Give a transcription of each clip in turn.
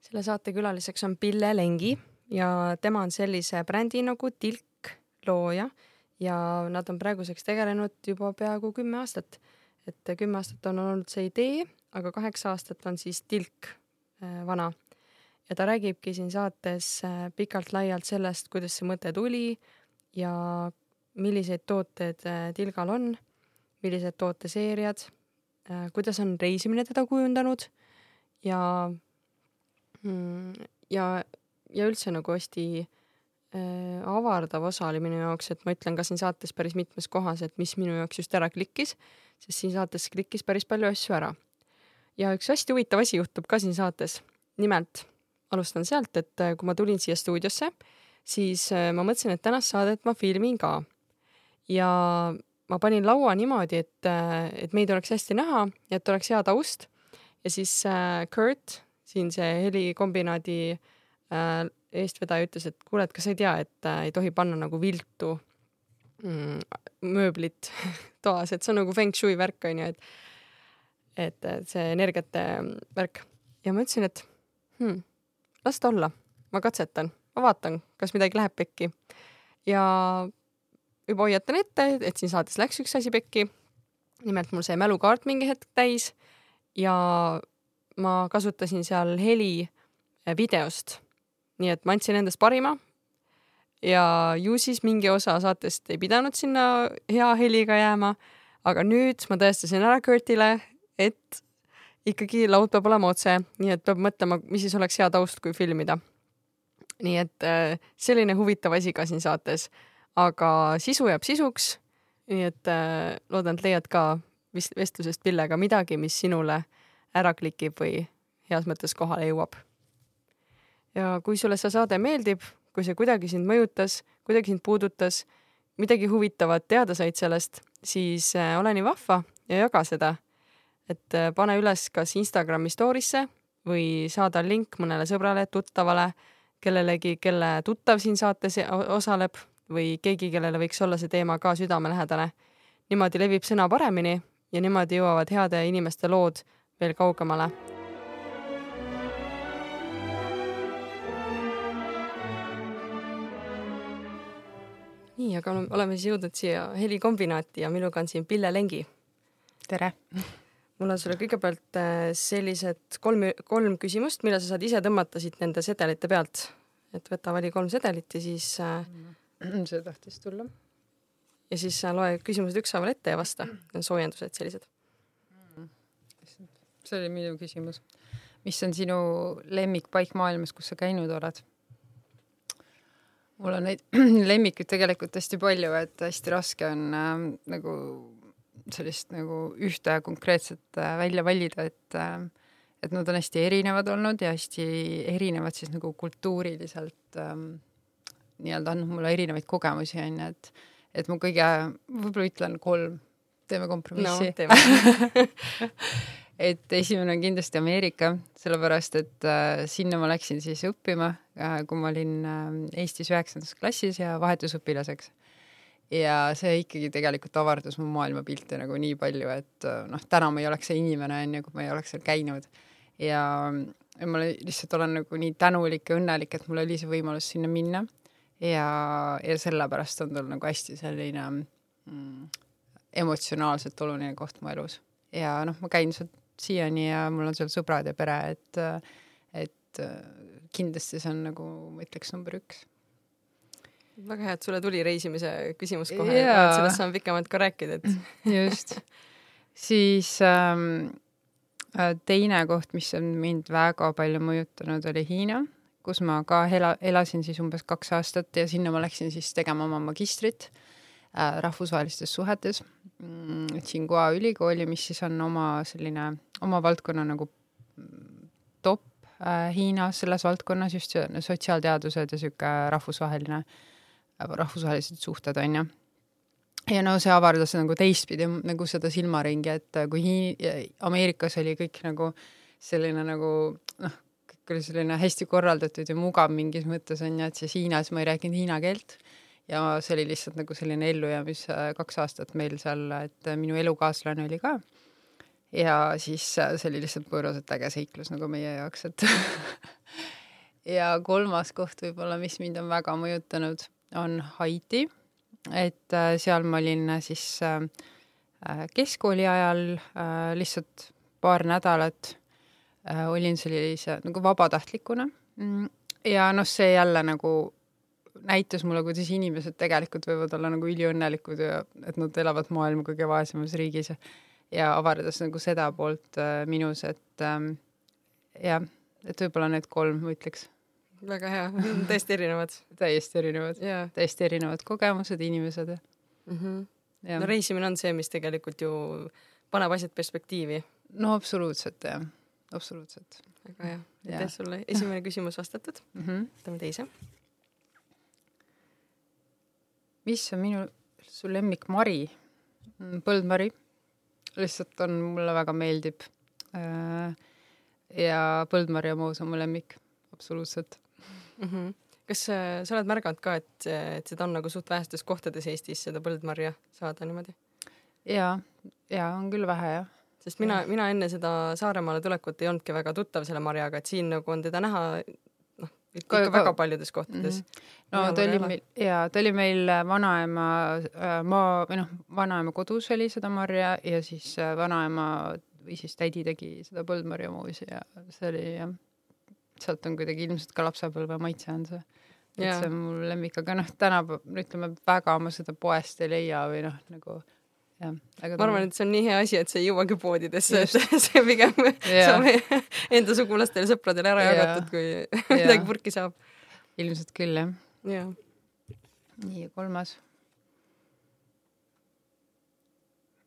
selle saate külaliseks on Pille Lengi ja tema on sellise brändi nagu Tilk looja ja nad on praeguseks tegelenud juba peaaegu kümme aastat. et kümme aastat on olnud see idee, aga kaheksa aastat on siis Tilk äh, vana. ja ta räägibki siin saates äh, pikalt-laialt sellest, kuidas see mõte tuli ja milliseid tooteid äh, Tilgal on, millised tooteseeriad, kuidas on reisimine teda kujundanud ja ja, ja üldse nagu hästi äh, avardav osa oli minu jaoks, et ma ütlen ka siin saates päris mitmes kohas, et mis minu jaoks just ära klikkis, sest siin saates klikkis päris palju asju ära. ja üks hästi huvitav asi juhtub ka siin saates. nimelt alustan sealt, et äh, kui ma tulin siia stuudiosse, siis äh, ma mõtlesin, et tänast saadet ma filmin ka. ja ma panin laua niimoodi, et, äh, et meid oleks hästi näha ja et oleks hea taust. ja siis Kurt siin see helikombinaadi äh, eestvedaja ütles, et kuule, et kas sa ei tea, et äh, ei tohi panna nagu viltu mm, mööblit toas, et see on nagu feng shui värk onju, et et, et see energiate värk. ja ma ütlesin, et hmm, las ta olla, ma katsetan, ma vaatan, kas midagi läheb pekki. ja juba hoiatan ette, et siin saates läks üks asi pekki. nimelt mul sai mälukaart mingi hetk täis ja ma kasutasin seal heli eh, videost. nii et ma andsin endast parima. ja ju siis mingi osa saatest ei pidanud sinna hea heliga jääma, aga nüüd ma tõestasin ära Kurtile, et ikkagi laud peab olema otse, nii et peab mõtlema, mis siis oleks hea taust, kui filmida. nii et äh, selline huvitav asi ka siin saates, aga sisu jääb sisuks. nii et äh, loodan, et leiad ka vist vestlusest Pillega midagi, mis sinule ära klikib või heas mõttes kohale jõuab. ja kui sulle see saade meeldib, kui see kuidagi sind mõjutas, kuidagi sind puudutas, midagi huvitavat teada said sellest, siis äh, ole nii vahva ja jaga seda. et äh, pane üles kas Instagrami story'sse või saada link mõnele sõbrale, tuttavale, kellelegi, kelle tuttav siin saates osaleb või keegi, kellele võiks olla see teema ka südamelähedane. niimoodi levib sõna paremini ja niimoodi jõuavad heade inimeste lood veel kaugemale. nii, aga oleme siis jõudnud siia helikombinaati ja minuga on siin Pille Lengi. tere! mul on sulle kõigepealt äh, sellised kolm, kolm küsimust, mille sa saad ise tõmmata siit nende sedelite pealt. et võta, vali kolm sedelit ja siis äh, see tahtis tulla. ja siis loe küsimused ükshaaval ette ja vasta, soojendused sellised see oli minu küsimus. mis on sinu lemmikpaik maailmas, kus sa käinud oled? mul on neid lemmikuid tegelikult hästi palju, et hästi raske on äh, nagu sellist nagu ühte konkreetset äh, välja valida, et äh, et nad on hästi erinevad olnud ja hästi erinevad siis nagu kultuuriliselt ähm, nii-öelda andnud mulle erinevaid kogemusi, onju, et et mu kõige, võib-olla ütlen kolm, teeme kompromissi no,. et esimene on kindlasti Ameerika, sellepärast et äh, sinna ma läksin siis õppima äh,, kui ma olin äh, Eestis üheksandas klassis ja vahetusõpilaseks. ja see ikkagi tegelikult avardas mu maailmapilti nagu nii palju, et noh, täna ma ei oleks see inimene, on ju, kui ma ei oleks seal käinud. ja ma lihtsalt olen nagu nii tänulik ja õnnelik, et mul oli see võimalus sinna minna. ja, ja sellepärast on tal nagu hästi selline mm, emotsionaalselt oluline koht mu elus ja noh, ma käin sealt siiani ja mul on seal sõbrad ja pere, et, et kindlasti see on nagu, ma ütleks, number üks. väga hea, et sulle tuli reisimise küsimus kohe yeah., sellest saame pikemalt ka rääkida, et. just. siis ähm, äh, teine koht, mis on mind väga palju mõjutanud, oli Hiina, kus ma ka ela, elasin siis umbes kaks aastat ja sinna ma läksin siis tegema oma magistrit äh, rahvusvahelistes suhetes mm, Tsinghua ülikooli, mis siis on oma selline oma valdkonna nagu top äh, Hiinas selles valdkonnas just sotsiaalteadused ja sihuke rahvusvaheline, rahvusvahelised suhted onju. ja no see avardas nagu teistpidi nagu seda silmaringi, et kui Hiin-, Ameerikas oli kõik nagu selline nagu noh, kõik oli selline hästi korraldatud ja mugav mingis mõttes onju, et siis Hiinas ma ei rääkinud hiina keelt ja see oli lihtsalt nagu selline ellujäämis kaks aastat meil seal, et minu elukaaslane oli ka ja siis äh, see oli lihtsalt pööraselt äge seiklus nagu meie jaoks, et ja kolmas koht võib-olla, mis mind on väga mõjutanud, on Haiti. et äh, seal ma olin äh, siis keskkooli ajal lihtsalt paar nädalat olin sellise nagu vabatahtlikuna mm, ja noh, see jälle nagu näitas mulle, kuidas inimesed tegelikult võivad olla nagu üliõnnelikud ja et nad elavad maailma kõige vaesemas riigis ja ja avardas nagu seda poolt äh, minus, et ähm, jah, et võib-olla need kolm ma ütleks. väga hea, täiesti erinevad. täiesti erinevad yeah., täiesti erinevad kogemused, inimesed mm. -hmm. Ja. no reisimine on see, mis tegelikult ju paneb asjad perspektiivi. no absoluutselt jah, absoluutselt. väga hea, aitäh sulle, esimene küsimus vastatud mm. -hmm. võtame teise. Mis on minu, su lemmikmari? Mm, põldmari lihtsalt on, mulle väga meeldib. Äh, ja põldmarjamoos on mu lemmik, absoluutselt mm. -hmm. kas äh, sa oled märganud ka, et, et seda on nagu suht vähestes kohtades Eestis seda põldmarja saada niimoodi? ja, ja on küll vähe jah sest mina, mina enne seda Saaremaale tulekut ei olnudki väga tuttav selle marjaga, et siin nagu on teda näha ikka ka, väga paljudes kohtades mm. -hmm. no ta oli meil ja ta oli meil äh, vanaema äh, maa või noh, vanaema kodus oli seda marja ja siis äh, vanaema või siis tädi tegi seda põldmarjamuusi ja see oli jah, sealt on kuidagi ilmselt ka lapsepõlve maitse on see. et ja. see on mu lemmik, aga noh, tänapäeval ütleme väga ma seda poest ei leia või noh, nagu jah. ma arvan, et see on nii hea asi, et see ei jõuagi poodidesse, et see pigem yeah. saab enda sugulastele, sõpradele ära yeah. jagatud, kui yeah. midagi purki saab. ilmselt küll, jah yeah.. nii, kolmas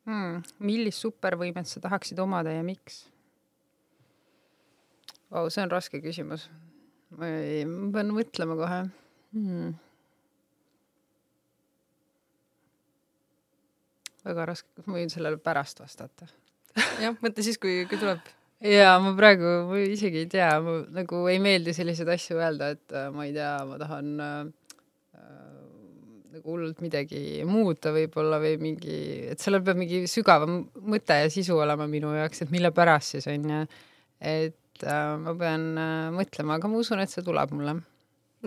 hmm.. millist supervõimet sa tahaksid omada ja miks? Vau, see on raske küsimus. ma pean mõtlema kohe hmm väga raske, ma võin sellele pärast vastata. jah, mõtle siis, kui, kui tuleb. jaa, ma praegu, ma isegi ei tea, ma nagu ei meeldi selliseid asju öelda, et äh, ma ei tea, ma tahan äh, äh, nagu hullult midagi muuta võib-olla või mingi, et sellel peab mingi sügavam mõte ja sisu olema minu jaoks, et mille pärast siis on ju. et äh, ma pean äh, mõtlema, aga ma usun, et see tuleb mulle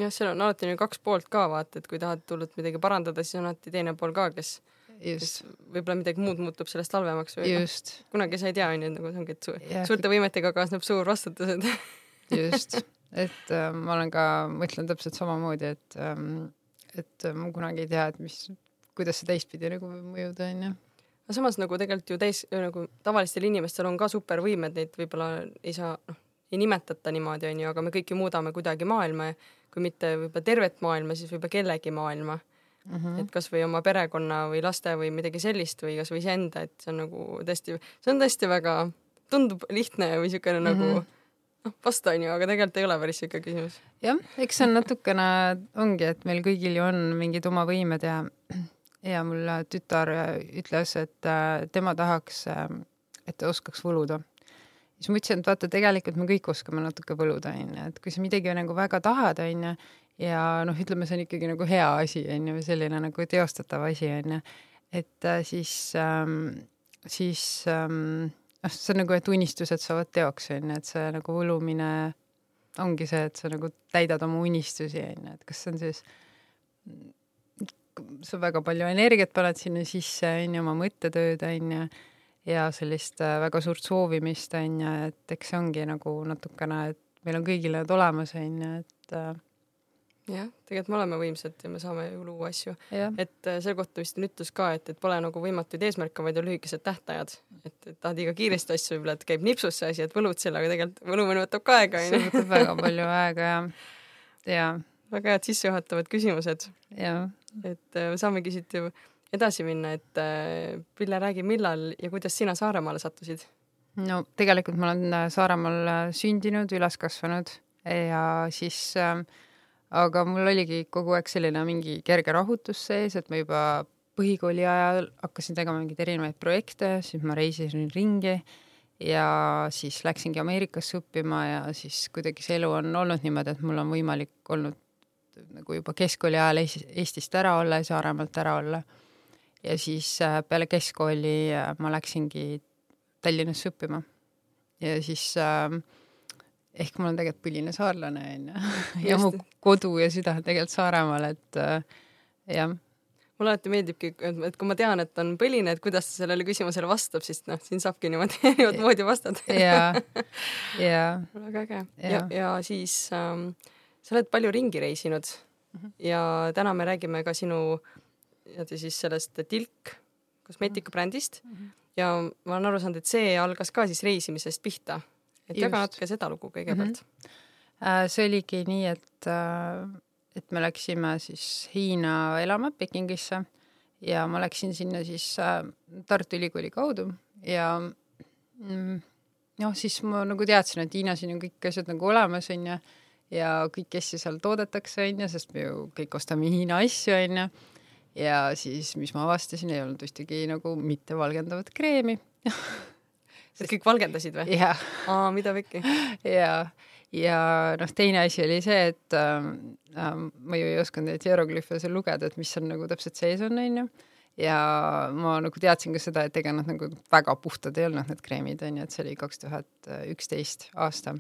jah, seal on alati nagu kaks poolt ka vaata, et kui tahad hullult midagi parandada, siis on alati teine pool ka, kes just. võib-olla midagi muud muutub sellest halvemaks või noh, kunagi sa ei tea, onju, et nagu see ongi, et su yeah. suurte võimetega kaasneb suur vastutus, et just, et äh, ma olen ka, mõtlen täpselt samamoodi, et ähm, et ma kunagi ei tea, et mis, kuidas see teistpidi nagu võib mõjuda, onju aga samas nagu tegelikult ju täis nagu tavalistel inimestel on ka supervõimed, neid võib-olla ei saa, noh, ei nimetata niimoodi, onju, aga me kõik ju muudame kuidagi maailma ja kui mitte võib-olla tervet maailma, siis võib-olla kellegi maailma mm. -hmm. et kasvõi oma perekonna või laste või midagi sellist või kasvõi iseenda, et see on nagu tõesti, see on tõesti väga, tundub lihtne või siukene mm -hmm. nagu noh, vasta onju, aga tegelikult ei ole päris siuke küsimus. jah, eks see on natukene, ongi, et meil kõigil ju on mingid oma võimed ja, ja mul tütar ütles, et äh, tema tahaks, äh, et ta oskaks võluda siis ma ütlesin, et vaata, tegelikult me kõik oskame natuke võluda, onju, et kui sa midagi nagu väga tahad, onju, ja noh, ütleme, see on ikkagi nagu hea asi, on ju, selline nagu teostatav asi, on ju. et äh, siis ähm,, siis ähm, noh, see on nagu, et unistused saavad teoks, on ju, et see nagu võlumine ongi see, et sa nagu täidad oma unistusi, on ju, et kas see on siis sa väga palju energiat paned sinna sisse, on ju, oma mõttetööd, on ju, ja sellist äh, väga suurt soovimist, on ju, et eks see ongi nagu natukene, et meil on kõigil need olemas, on ju, et äh, jah, tegelikult me oleme võimsad ja me saame ju luua asju. et äh, selle kohta vist on ütlus ka, et, et pole nagu võimatuid eesmärke, vaid on lühikesed tähtajad. et, et tahad liiga kiiresti asju võib-olla, et käib nipsus see asi, et võlud selle, aga tegelikult võlumine võtab ka aega, onju. see võtab väga palju aega ja, ja. väga head sissejuhatavad küsimused. et äh, saamegi siit ju edasi minna, et äh, Pille, räägi, millal ja kuidas sina Saaremaale sattusid no tegelikult ma olen äh, Saaremaal äh, sündinud, üles kasvanud ja siis äh, aga mul oligi kogu aeg selline mingi kerge rahutus sees, et ma juba põhikooli ajal hakkasin tegema mingeid erinevaid projekte, siis ma reisisin ringi ja siis läksingi Ameerikasse õppima ja siis kuidagi see elu on olnud niimoodi, et mul on võimalik olnud nagu juba keskkooli ajal Eestist ära olla ja Saaremaalt ära olla. ja siis peale keskkooli ma läksingi Tallinnasse õppima. ja siis äh, ehk ma olen tegelikult põline saarlane onju ja mu kodu ja süda on tegelikult Saaremaal, et äh, jah mulle alati meeldibki, et kui ma tean, et on põline, et kuidas ta sellele küsimusele vastab, siis noh, siin saabki niimoodi erinevat moodi vastata. jaa, jaa. väga äge. ja, ja, ja siis ähm, sa oled palju ringi reisinud mm -hmm. ja täna me räägime ka sinu nii-öelda siis sellest Tilk kosmeetikabrändist mm. -hmm ja ma olen aru saanud, et see algas ka siis reisimisest pihta. Et jaga natuke seda lugu kõigepealt mm. -hmm. see oligi nii, et, äh, et me läksime siis Hiina elama Pekingisse ja ma läksin sinna siis äh, Tartu Ülikooli kaudu ja mm, noh, siis ma nagu teadsin, et Hiinas on ju kõik asjad nagu olemas, onju, ja kõiki asju seal toodetakse, onju, sest me ju kõik ostame Hiina asju, onju ja siis, mis ma avastasin, ei olnud ühtegi nagu mittevalgendavat kreemi et kõik valgendasid või? aa, mida pekki? ja, ja noh, teine asi oli see, et ähm, ma ju ei osanud neid hieroglüüfe seal lugeda, et mis seal nagu täpselt sees on, onju. ja ma nagu teadsin ka seda, et ega nad nagu väga puhtad ei olnud, need kreemid, onju, et see oli kaks tuhat üksteist aasta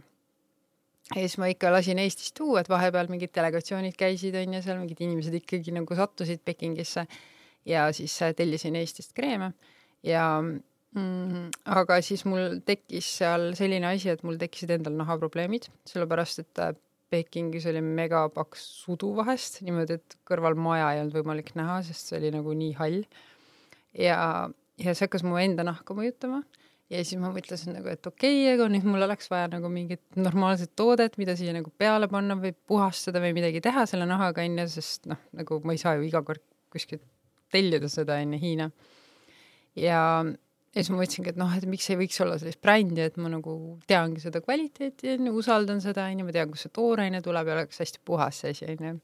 ja siis ma ikka lasin Eestist tuua, et vahepeal mingid delegatsioonid käisid, on ju, seal mingid inimesed ikkagi nagu sattusid Pekingisse ja siis äh, tellisin Eestist kreeme ja mm, aga siis mul tekkis seal selline asi, et mul tekkisid endal nahaprobleemid, sellepärast et äh, Pekingis oli megapaks sudu vahest, niimoodi, et kõrval maja ei olnud võimalik näha, sest see oli nagu nii hall. ja, ja see hakkas mu enda nahka mõjutama ja siis ma mõtlesin nagu, et okei okay,, aga nüüd mul oleks vaja nagu mingit normaalset toodet, mida siia nagu peale panna või puhastada või midagi teha selle nahaga onju, sest noh, nagu ma ei saa ju iga kord kuskilt tellida seda onju Hiina. ja, ja siis ma mõtlesingi, et noh, et miks ei võiks olla sellist brändi, et ma nagu teangi seda kvaliteeti onju, usaldan seda onju, ma tean, kust see tooraine tuleb ja oleks hästi puhas see asi onju.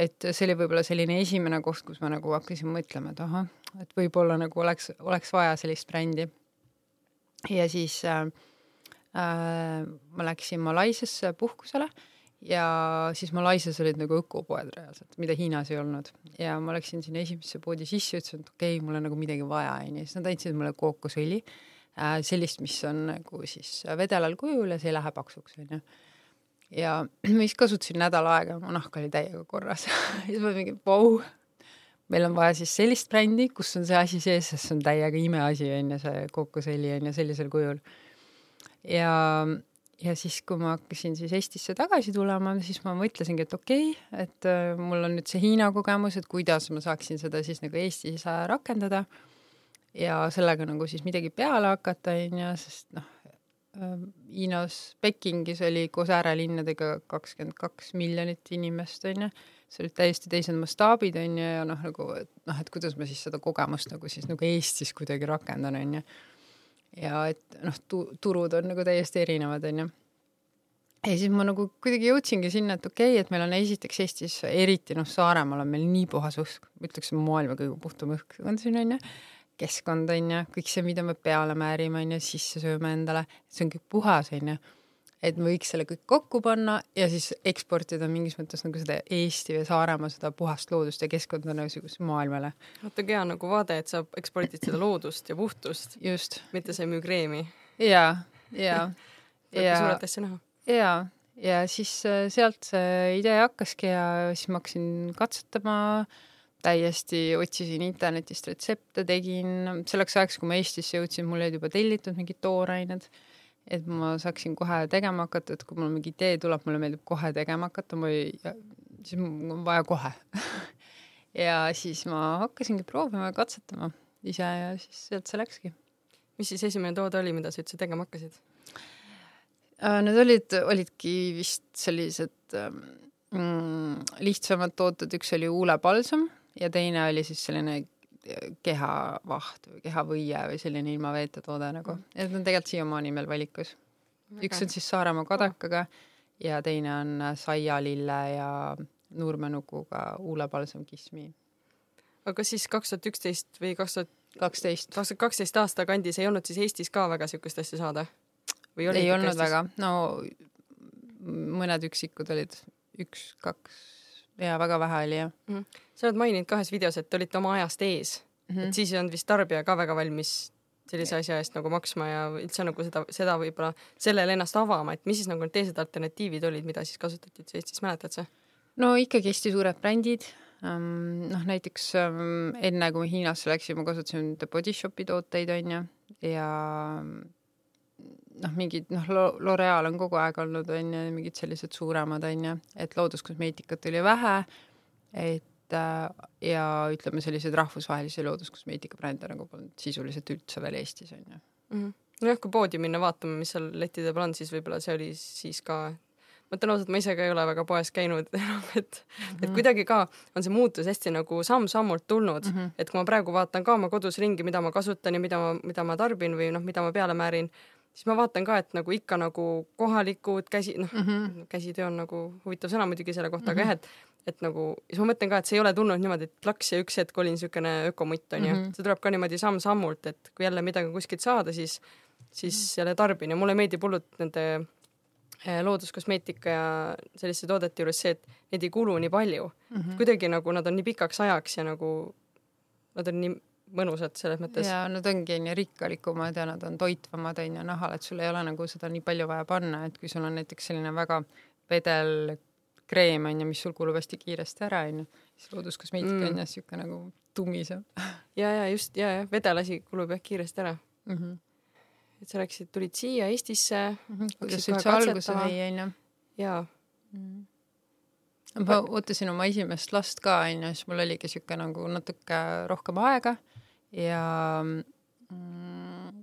et see oli võib-olla selline esimene koht, kus ma nagu hakkasin mõtlema, et ahah, et võib-olla nagu oleks, oleks vaja sellist brändi ja siis äh, äh, ma läksin Malaisiasse puhkusele ja siis Malaisias olid nagu ökopoed reaalselt, mida Hiinas ei olnud ja ma läksin sinna esimesse poodi sisse, ütlesin, et okei okay,, mul on nagu midagi vaja, onju, siis nad andsid mulle kookosõli äh,, sellist, mis on nagu siis vedelal kujul ja see ei lähe paksuks, onju. ja ma siis kasutasin nädal aega, mu nahk oli täiega korras siis ma mingi, vau, meil on vaja siis sellist brändi, kus on see asi sees, sest see on täiega imeasi, on ju, see kookosõli on ju sellisel kujul. ja, ja siis, kui ma hakkasin siis Eestisse tagasi tulema, siis ma mõtlesingi, et okei okay,, et äh, mul on nüüd see Hiina kogemus, et kuidas ma saaksin seda siis nagu Eestis äh, rakendada ja sellega nagu siis midagi peale hakata, on ju, sest noh, äh, Hiinas, Pekingis oli koos äärelinnadega kakskümmend kaks miljonit inimest, on ju see olid täiesti teised mastaabid, on ju, ja noh, nagu, noh, et kuidas ma siis seda kogemust nagu siis nagu Eestis kuidagi rakendan, on ju. Ja et noh tu, turud on nagu täiesti erinevad, on ju. ja siis ma nagu kuidagi jõudsingi sinna, et okei okay,, et meil on esiteks Eestis, eriti noh, Saaremaal on meil nii puhas õhk, ütleks maailma kõige puhtam õhk on siin, on ju keskkond on ju, kõik see, mida me peale määrime, on ju, sisse sööme endale, see on kõik puhas, on ju et võiks selle kõik kokku panna ja siis eksportida mingis mõttes nagu seda Eesti või Saaremaa seda puhast loodust ja keskkonda niisugusele maailmale. vaata, hea nagu vaade, et sa ekspordid seda loodust ja puhtust. just. mitte sa ei müü kreemi. ja, ja ja suurelt asja näha. ja, ja siis äh, sealt see idee hakkaski ja siis ma hakkasin katsetama täiesti otsisin internetist retsepte, tegin selleks ajaks, kui ma Eestisse jõudsin, mul olid juba tellitud mingid toorained et ma saaksin kohe tegema hakata, et kui mul mingi idee tuleb, mulle meeldib kohe tegema hakata, ma ei, siis mul on vaja kohe ja siis ma hakkasingi proovima ja katsetama ise ja siis sealt see läkski. mis siis esimene toode oli, mida sa üldse tegema hakkasid? Äh, need olid, olidki vist sellised ähm, mm, lihtsamad tooted, üks oli huulepalsam ja teine oli siis selline kehavaht või kehavõie või selline ilma veeta toode nagu, et need on tegelikult siiamaani meil valikus. üks on siis Saaremaa kadakaga ja teine on saialille ja nurmenukuga huulepalsam Kismi. aga siis kaks tuhat üksteist või kaks tuhat kaksteist. kaks tuhat kaksteist aasta kandis ei olnud siis Eestis ka väga siukest asja saada? ei olnud Eestis? väga, no mõned üksikud olid, üks, kaks ja väga vähe oli jah mm. -hmm. sa oled maininud kahes videos, et olite oma ajast ees mm, -hmm. et siis ei olnud vist tarbija ka väga valmis sellise asja eest nagu maksma ja üldse nagu seda, seda võib-olla sellele ennast avama, et mis siis nagu need teised alternatiivid olid, mida siis kasutati üldse Eestis, mäletad sa? no ikkagi hästi suured brändid um,. noh, näiteks um, enne kui Hiinasse läksime, kasutasin The Body Shopi tooteid onju ja noh, mingid noh, L'Oreal on kogu aeg olnud onju, mingid sellised suuremad onju, et looduskosmeetikat oli vähe, et äh, ja ütleme, selliseid rahvusvahelisi looduskosmeetikabrände nagu polnud sisuliselt üldse veel Eestis onju mm -hmm. nojah, kui poodi minna vaatama, mis seal lettide peal on, siis võib-olla see oli siis ka ma ütlen ausalt, ma ise ka ei ole väga poes käinud enam, et mm, -hmm. et mhm. kuidagi ka on see muutus hästi nagu samm-sammult tulnud mm, -hmm. et kui ma praegu vaatan ka oma kodus ringi, mida ma kasutan ja mida ma, mida ma tarbin või noh, mida ma peale määrin, siis ma vaatan ka, et nagu ikka nagu kohalikud käsi, noh mm -hmm., käsitöö on nagu huvitav sõna muidugi selle kohta mm, -hmm. aga mhm. jah, et et nagu, siis ma mõtlen ka, et see ei ole tulnud niimoodi, et plaks ja üks hetk olin niisugune ökomutt onju mm, -hmm. see tuleb ka niimoodi samm-sammult, et kui jälle midagi kuskilt saada, siis, siis mm -hmm. jälle tarbin ja mulle meeldib hullult nende eh, looduskosmeetika ja selliste toodete juures see, et neid ei kulu nii palju mm. -hmm. kuidagi nagu nad on nii pikaks ajaks ja nagu nad on nii mõnusad selles mõttes. ja nad ongi onju rikkalikumad ja nad on toitvamad onju nahal, et sul ei ole nagu seda nii palju vaja panna, et kui sul on näiteks selline väga vedel kreem onju, mis sul kulub hästi kiiresti ära onju, siis looduskosmeetika mm. on jah siuke nagu tumisem. ja, ja just ja, ja vedel asi kulub jah kiiresti ära mm. -hmm. et sa rääkisid, tulid siia Eestisse mm. -hmm. kuidas üldse alguse sai onju. jaa mm. -hmm ma ootasin oma esimest last ka onju, siis mul oligi siuke nagu natuke rohkem aega ja mm,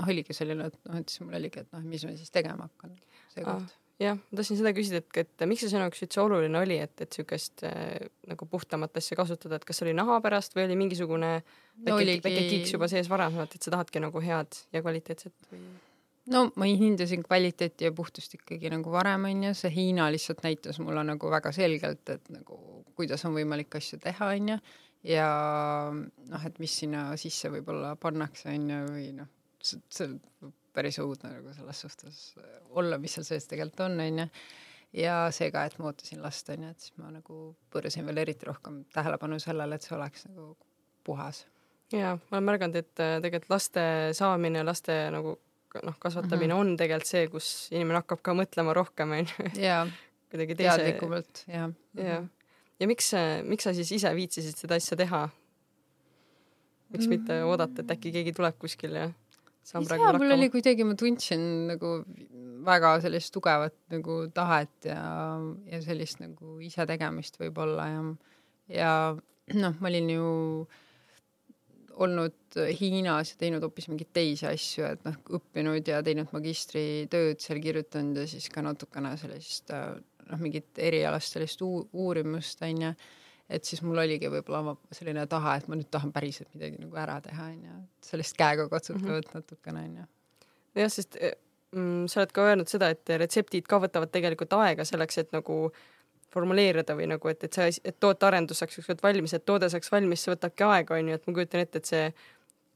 noh, oligi selline, et noh, et siis mul oligi, et noh, mis ma siis tegema hakkan seekord ah jah, ma tahtsin seda küsida, et, et miks see sinu jaoks üldse oluline oli, et, et siukest äh, nagu puhtamat asja kasutada, et kas oli naha pärast või oli mingisugune väike no, oligi... väike kiiks juba sees varasemalt, et sa tahadki nagu head ja kvaliteetset või? no ma hindasin kvaliteeti ja puhtust ikkagi nagu varem onju, see Hiina lihtsalt näitas mulle nagu väga selgelt, et nagu kuidas on võimalik asju teha onju ja noh, et mis sinna sisse võib-olla pannakse, on ju, või noh, see on päris õudne nagu selles suhtes olla, mis seal sees tegelikult on, on ju. ja seega, et ma ootasin last, on ju, et siis ma nagu pöörasin veel eriti rohkem tähelepanu sellele, et see oleks nagu puhas. jaa, ma olen märganud, et äh, tegelikult laste saamine, laste nagu noh, kasvatamine mm -hmm. on tegelikult see, kus inimene hakkab ka mõtlema rohkem, on ju. jaa, teadlikumalt, jah. jah ja miks, miks sa siis ise viitsisid seda asja teha? miks mitte mm. oodata, et äkki keegi tuleb kuskil ja saan praegu hakkama? mul oli kuidagi, ma tundsin nagu väga sellist tugevat nagu tahet ja, ja sellist nagu isetegemist võib-olla ja, ja noh, ma olin ju olnud Hiinas ja teinud hoopis mingeid teisi asju, et noh, õppinud ja teinud magistritööd seal kirjutanud ja siis ka natukene sellist noh, mingit erialast sellist uurimust onju, et siis mul oligi võib-olla selline tahe, et ma nüüd tahan päriselt midagi nagu ära teha onju, sellist käega katsutavat mm -hmm. natukene onju. jah, sest eh, mm, sa oled ka öelnud seda, et retseptid ka võtavad tegelikult aega selleks, et nagu formuleerida või nagu, et, et see, et tootearendus saaks ükskord valmis, et toode saaks valmis, see võtabki aega, onju, et ma kujutan ette, et see,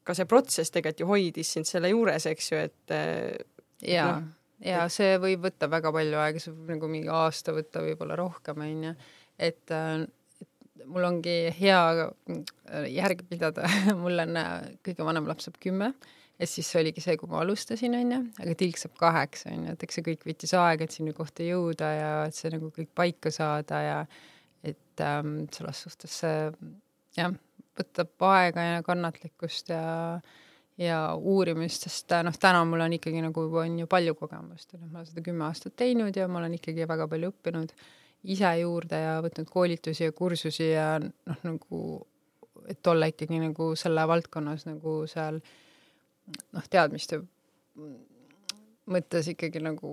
ka see protsess tegelikult ju hoidis sind selle juures, eks ju, et. Eh, jaa no, ja see võib võtta väga palju aega, see võib nagu mingi aasta võtta, võib-olla rohkem, onju. et, äh, et mul ongi hea äh, järge pidada. Mul on äh, kõige vanem laps saab kümme. Ja siis see oligi see, kui ma alustasin, onju, aga tilk saab kaheksa, onju, et eks see kõik võttis aega, et sinna kohta jõuda ja et see nagu kõik paika saada ja et ähm, selles suhtes see jah, võtab aega ja kannatlikkust ja äh, ja uurimist, sest noh, täna mul on ikkagi nagu on ju palju kogemust ja noh, ma olen seda kümme aastat teinud ja ma olen ikkagi väga palju õppinud ise juurde ja võtnud koolitusi ja kursusi ja noh, nagu et olla ikkagi nagu selle valdkonnas nagu seal noh, teadmiste mõttes ikkagi nagu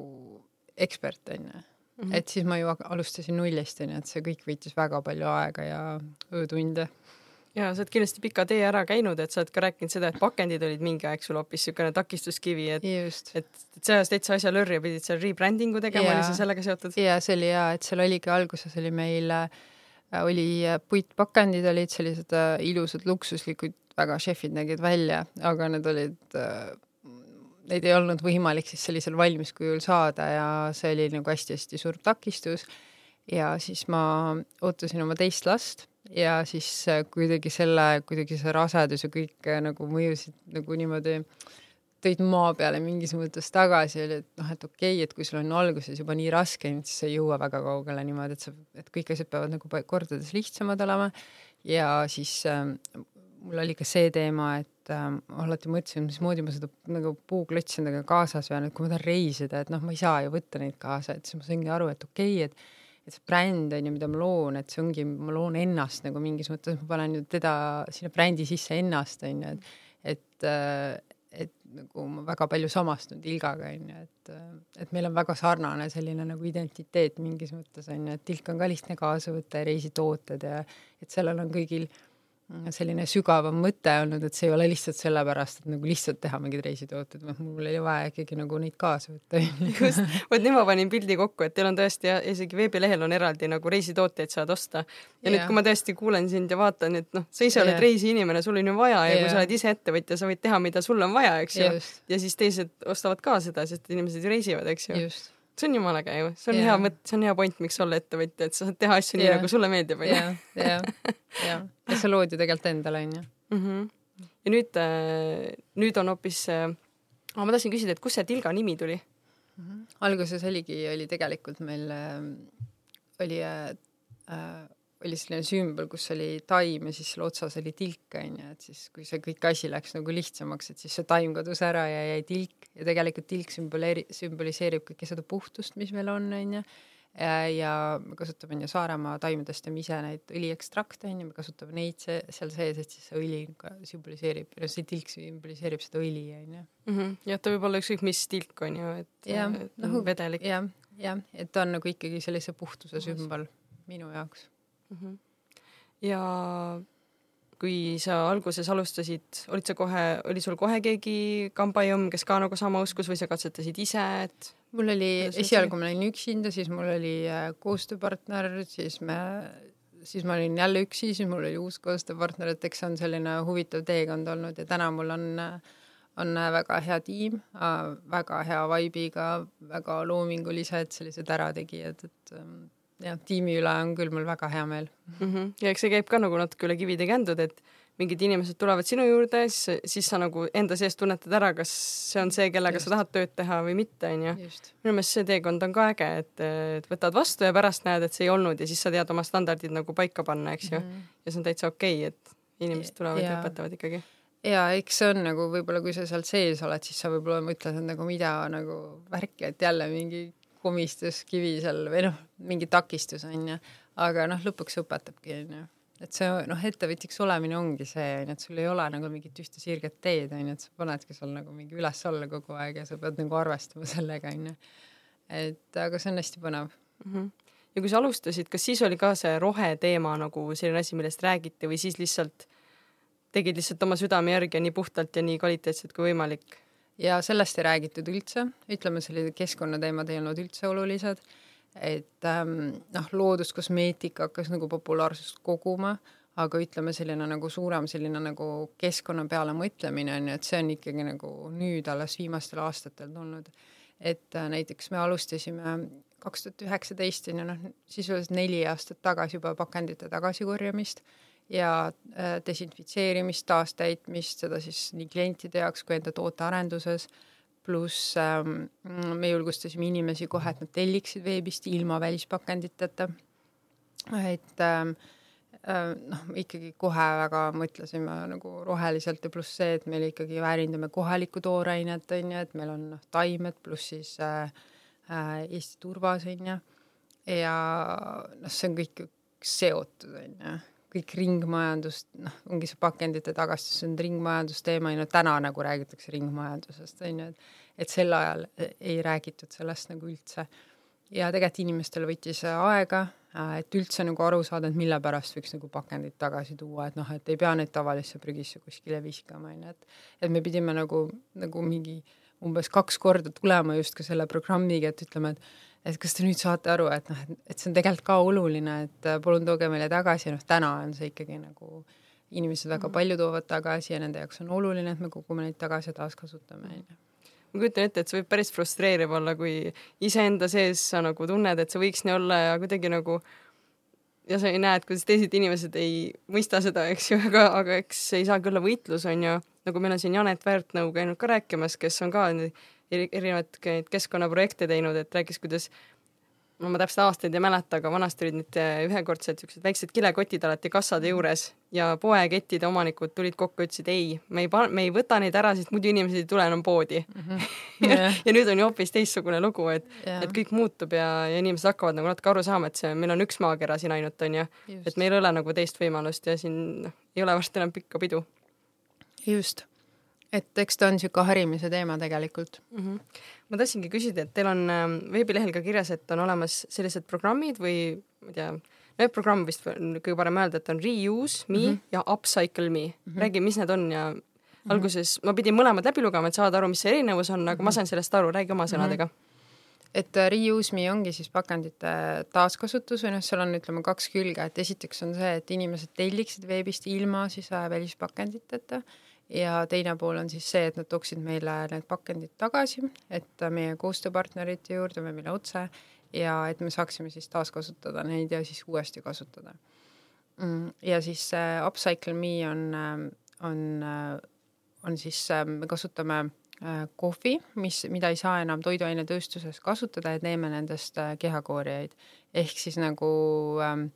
ekspert onju mm. -hmm. et siis ma ju alustasin nullist onju, et see kõik võttis väga palju aega ja öötunde ja sa oled kindlasti pika tee ära käinud, et sa oled ka rääkinud seda, et pakendid olid mingi aeg sul hoopis niisugune takistuskivi, et just. et, et see ajas täitsa asja lörri ja pidid seal rebranding'u tegema, oli see sellega seotud? ja see oli ja, et seal oligi alguses oli meil äh, oli äh, puitpakendid olid sellised äh, ilusad luksuslikud, väga šefid nägid välja, aga need olid neid ei olnud võimalik siis sellisel valmiskujul saada ja see oli nagu hästi-hästi suur takistus. Ja siis ma ootasin oma teist last ja siis äh, kuidagi selle, kuidagi see rasedus ja kõik äh, nagu mõjusid nagu niimoodi, tõid maa peale mingis mõttes tagasi, oli, et noh, et okei okay,, et kui sul on alguses juba nii raske, siis sa ei jõua väga kaugele niimoodi, et sa, et kõik asjad peavad nagu kordades lihtsamad olema. Ja siis äh, mul oli ka see teema, et äh, alati mõtlesin, mismoodi ma seda nagu puuklotsi endaga kaasas vean, et kui ma tahan reisida, et noh, ma ei saa ju võtta neid kaasa, et siis ma saingi aru, et okei okay,, et et see bränd on ju, mida ma loon, et see ongi, ma loon ennast nagu mingis mõttes, ma panen ju teda sinna brändi sisse ennast on ju, et et äh, et nagu ma väga palju samastun Tilgaga onju, et et meil on väga sarnane selline nagu identiteet mingis mõttes onju, et Tilk on ka lihtne kaasa võtta ja reisitooted ja et sellel on kõigil äh, selline sügavam mõte olnud, et see ei ole lihtsalt sellepärast, et nagu lihtsalt teha mingeid reisitooteid, noh, mul oli vaja ikkagi nagu neid kaasa võtta. just, vot nüüd ma panin pildi kokku, et teil on tõesti ja isegi veebilehel on eraldi nagu reisitooteid saad osta. ja yeah. nüüd, kui ma tõesti kuulen sind ja vaatan, et noh, sa ise oled yeah. reisiinimene, sul on ju vaja ja yeah. kui sa oled ise ettevõtja, sa võid teha, mida sul on vaja, eks ju. ja siis teised ostavad ka seda, sest inimesed ju reisivad, eks ju. just see on jumala ju, see on yeah. hea mõte, see on hea point, miks olla ettevõtja, et sa saad teha asju yeah. nii, nagu sulle meeldib, onju. jah, jah. ja sa lood ju tegelikult endale, onju. Mhm. ja nüüd, äh, nüüd on hoopis, äh, ma tahtsin küsida, et kust see Tilga nimi tuli mm? -hmm. alguses oligi, oli tegelikult meil äh,, oli äh, oli selline sümbol, kus oli taim ja siis selle otsas oli tilk, onju, et siis kui see kõik asi läks nagu lihtsamaks, et siis see taim kadus ära ja jäi tilk ja tegelikult tilk sümboleeri-, sümboliseerib kõike seda puhtust, mis meil on, onju. ja me kasutame onju Saaremaa taimedest teeme ise neid õliekstrakte onju, me kasutame neid see, seal sees, et siis see õli sümboliseerib, see tilk sümboliseerib seda õli onju. Mhm. jah, ta võib olla ükskõik mis tilk onju, et ja, no, vedelik. jah, jah, et ta on nagu ikkagi sellise puhtuse sümbol minu jaoks mm. -hmm. Ja kui sa alguses alustasid, olid sa kohe, oli sul kohe keegi kambajõmm, kes ka nagu sama uskus või sa katsetasid ise, et? mul oli, esialgu ma olin üksinda, siis mul oli äh, koostööpartner, siis me, siis ma olin jälle üksi, siis mul oli uus koostööpartner, et eks see on selline huvitav teekond olnud ja täna mul on, on väga hea tiim, äh, väga hea vibe'iga, väga loomingulised sellised ärategijad, et ähm, jah, tiimi üle on küll mul väga hea meel mm. -hmm. ja eks see käib ka nagu natuke üle kivide kändud, et mingid inimesed tulevad sinu juurde, siis, siis sa nagu enda sees tunnetad ära, kas see on see, kellega Just. sa tahad tööd teha või mitte, onju. minu meelest see teekond on ka äge, et, et võtad vastu ja pärast näed, et see ei olnud ja siis sa tead oma standardid nagu paika panna, eks ju mm. -hmm. ja see on täitsa okei okay,, et inimesed tulevad ja, ja õpetavad ikkagi ja eks see on nagu võib-olla, kui sa seal sees oled, siis sa võib-olla mõtled, et nagu mida nagu värki, et jälle mingi komistuskivi seal või noh, mingi takistus on ju, aga noh, lõpuks õpetabki on ju et see noh, ettevõtjaks olemine ongi see onju, et sul ei ole nagu mingit ühte sirget teed onju, et sa panedki seal nagu mingi üles-alla kogu aeg ja sa pead nagu arvestama sellega onju. et aga see on hästi põnev mm. -hmm. ja kui sa alustasid, kas siis oli ka see roheteema nagu selline asi, millest räägiti või siis lihtsalt tegid lihtsalt oma südame järgi ja nii puhtalt ja nii kvaliteetselt kui võimalik? Ja sellest ei räägitud üldse, ütleme, sellised keskkonnateemad ei olnud üldse olulised. et ähm, noh, looduskosmeetika hakkas nagu populaarsust koguma, aga ütleme, selline nagu suurem selline nagu keskkonna peale mõtlemine on ju, et see on ikkagi nagu nüüd alles viimastel aastatel tulnud. et äh, näiteks me alustasime kaks tuhat üheksateist on ju noh, sisuliselt neli aastat tagasi juba pakendite tagasikorjamist ja äh, desinfitseerimist, taastäitmist, seda siis nii klientide jaoks kui enda tootearenduses, pluss ähm, me julgustasime inimesi kohe, et nad telliksid veebist ilma välispakenditeta. et ähm, äh, noh, ikkagi kohe väga mõtlesime nagu roheliselt ja pluss see, et meil ikkagi väärindame kohalikku toorainet, on ju, et meil on noh, taimed pluss siis äh, äh, Eesti turvas, on ju. ja noh, see on kõik seotud, on ju kõik ringmajandust, noh, ongi see pakendite tagastus, see on ringmajandusteema ja no täna nagu räägitakse ringmajandusest, on ju, et et sel ajal ei räägitud sellest nagu üldse. ja tegelikult inimestel võttis aega Äh, et üldse nagu aru saada, et mille pärast võiks nagu pakendid tagasi tuua, et noh, et ei pea neid tavalisse prügisse kuskile viskama, onju, et et me pidime nagu, nagu mingi umbes kaks korda tulema just ka selle programmiga, et ütleme, et et kas te nüüd saate aru, et noh, et, see on tegelikult ka oluline, et äh, palun tooge meile tagasi, noh täna on see ikkagi nagu inimesed väga mhm. palju toovad tagasi ja nende jaoks on oluline, et me kogume neid tagasi ja taaskasutame, onju ma kujutan ette, et see võib päris frustreeriv olla, kui iseenda sees sa nagu tunned, et see võiks nii olla ja kuidagi nagu ja sa ei näe, et kuidas teised inimesed ei mõista seda, eks ju, aga, aga eks ei saa küll võitlus, on ju, nagu meil on siin Janet Väärtnõu käinud ka rääkimas, kes on ka erinevaid keskkonnaprojekte teinud, et rääkis, kuidas no ma täpselt aastaid ei mäleta, aga vanasti olid need äh, ühekordsed siuksed väiksed kilekotid alati kassade juures ja poekettide omanikud tulid kokku, ütlesid ei, me ei, me ei võta neid ära, sest muidu inimesed ei tule enam poodi mm. -hmm. Yeah. ja nüüd on ju hoopis teistsugune lugu, et yeah., et kõik muutub ja, ja inimesed hakkavad nagu natuke aru saama, et see, meil on üks maakera siin ainult onju, et meil ei ole nagu teist võimalust ja siin noh, ei ole varsti enam pikka pidu. just et eks ta on niisugune harimise teema tegelikult mm. -hmm. ma tahtsingi küsida, et teil on ähm, veebilehel ka kirjas, et on olemas sellised programmid või ma ei tea, no programm vist kõige parem öelda, et on Reuse Me mm -hmm. ja Upcycle Me mm. -hmm. räägi, mis need on ja mm -hmm. alguses ma pidin mõlemad läbi lugema, et saada aru, mis see erinevus on, aga mm -hmm. ma sain sellest aru, räägi oma sõnadega mm. -hmm et äh, reuse me ongi siis pakendite taaskasutus või noh, seal on, ütleme, kaks külge, et esiteks on see, et inimesed telliksid veebist ilma siis äh, välispakenditeta ja teine pool on siis see, et nad tooksid meile need pakendid tagasi, et meie koostööpartnerite juurde või meile otse ja et me saaksime siis taaskasutada neid ja siis uuesti kasutada. Mm, ja siis see Upcycle Me on, on, on siis, me kasutame äh, kohvi, mis, mida ei saa enam toiduainetööstuses kasutada ja teeme nendest äh, kehakoorijaid ehk siis nagu ähm,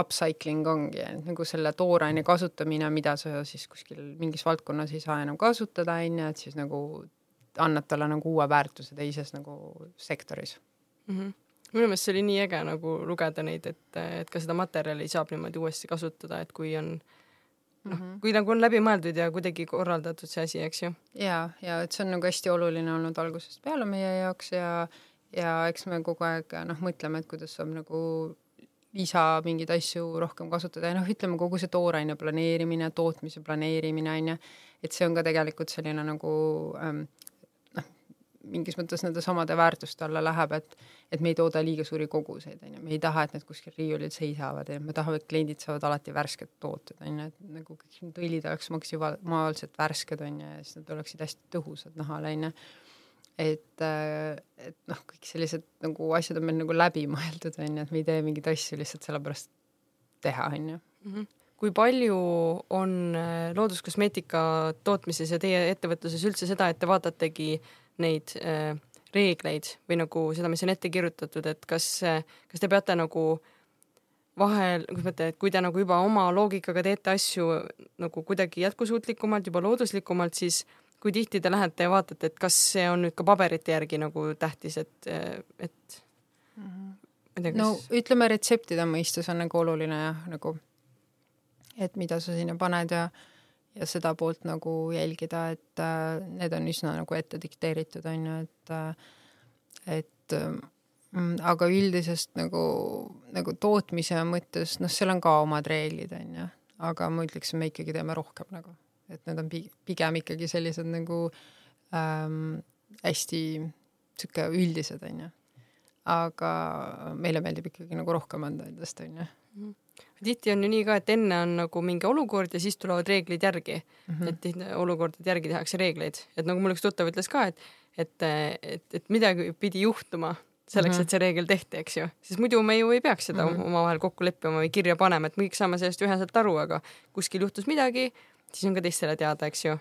upcycling ongi, et nagu selle tooraine kasutamine, mida sa siis kuskil mingis valdkonnas ei saa enam kasutada, on ju, et siis nagu annad talle nagu uue väärtuse teises nagu sektoris mm. -hmm. minu meelest see oli nii äge nagu lugeda neid, et, et ka seda materjali saab niimoodi uuesti kasutada, et kui on noh mm -hmm., kui nagu on läbimõeldud ja kuidagi korraldatud see asi, eks ju. ja, ja et see on nagu hästi oluline olnud algusest peale meie jaoks ja ja eks me kogu aeg noh, mõtleme, et kuidas saab nagu lisa mingeid asju rohkem kasutada. Ja noh, ütleme kogu see tooraine planeerimine, tootmise planeerimine on ju, et see on ka tegelikult selline nagu ähm, noh, mingis mõttes nende samade väärtuste alla läheb, et et me ei tooda liiga suuri koguseid, on ju, me ei taha, et need kuskil riiulil seisavad ja me tahame, et kliendid saavad alati värsked tooted, on ju, et nagu kõik need õlid oleks maksimaalselt värsked, on ju, ja siis nad oleksid hästi tõhusad nahale, on ju et, äh, et noh, kõik sellised nagu asjad on meil nagu läbimõeldud, on ju, et me ei tee mingeid asju lihtsalt sellepärast teha, on ju. Mhm. kui palju on äh, looduskosmeetika tootmises ja teie ettevõtluses üldse seda, et te vaatategi neid äh, reegleid või nagu seda, mis on ette kirjutatud, et kas, kas te peate nagu vahel, kuidas ma ütlen, et kui te nagu juba oma loogikaga teete asju nagu kuidagi jätkusuutlikumalt, juba looduslikumalt, siis kui tihti te lähete ja vaatate, et kas see on nüüd ka paberite järgi nagu tähtis, et, et mm ma ei tea, kas no ütleme, retseptide mõistes on nagu oluline jah, nagu et mida sa sinna paned ja ja seda poolt nagu jälgida, et äh, need on üsna nagu ette dikteeritud, on ju, et äh, et äh, aga üldisest nagu, nagu tootmise mõttes, noh, seal on ka omad reeglid, on ju, aga ma ütleks, me ikkagi teeme rohkem nagu et need on pigem ikkagi sellised nagu ähm, hästi sihuke üldised, onju. aga meile meeldib ikkagi nagu rohkem anda endast, onju mhm. tihti on ju nii ka, et enne on nagu mingi olukord ja siis tulevad reeglid järgi mm. -hmm. et tihti olukordade järgi tehakse reegleid, et nagu mul üks tuttav ütles ka, et, et, et, et midagi pidi juhtuma selleks mm, -hmm. et see reegel tehti, eks ju, sest muidu me ju ei peaks seda mm -hmm. omavahel kokku leppima või kirja panema, et me kõik saame sellest üheselt aru, aga kuskil juhtus midagi, siis on ka teistele teada, eks ju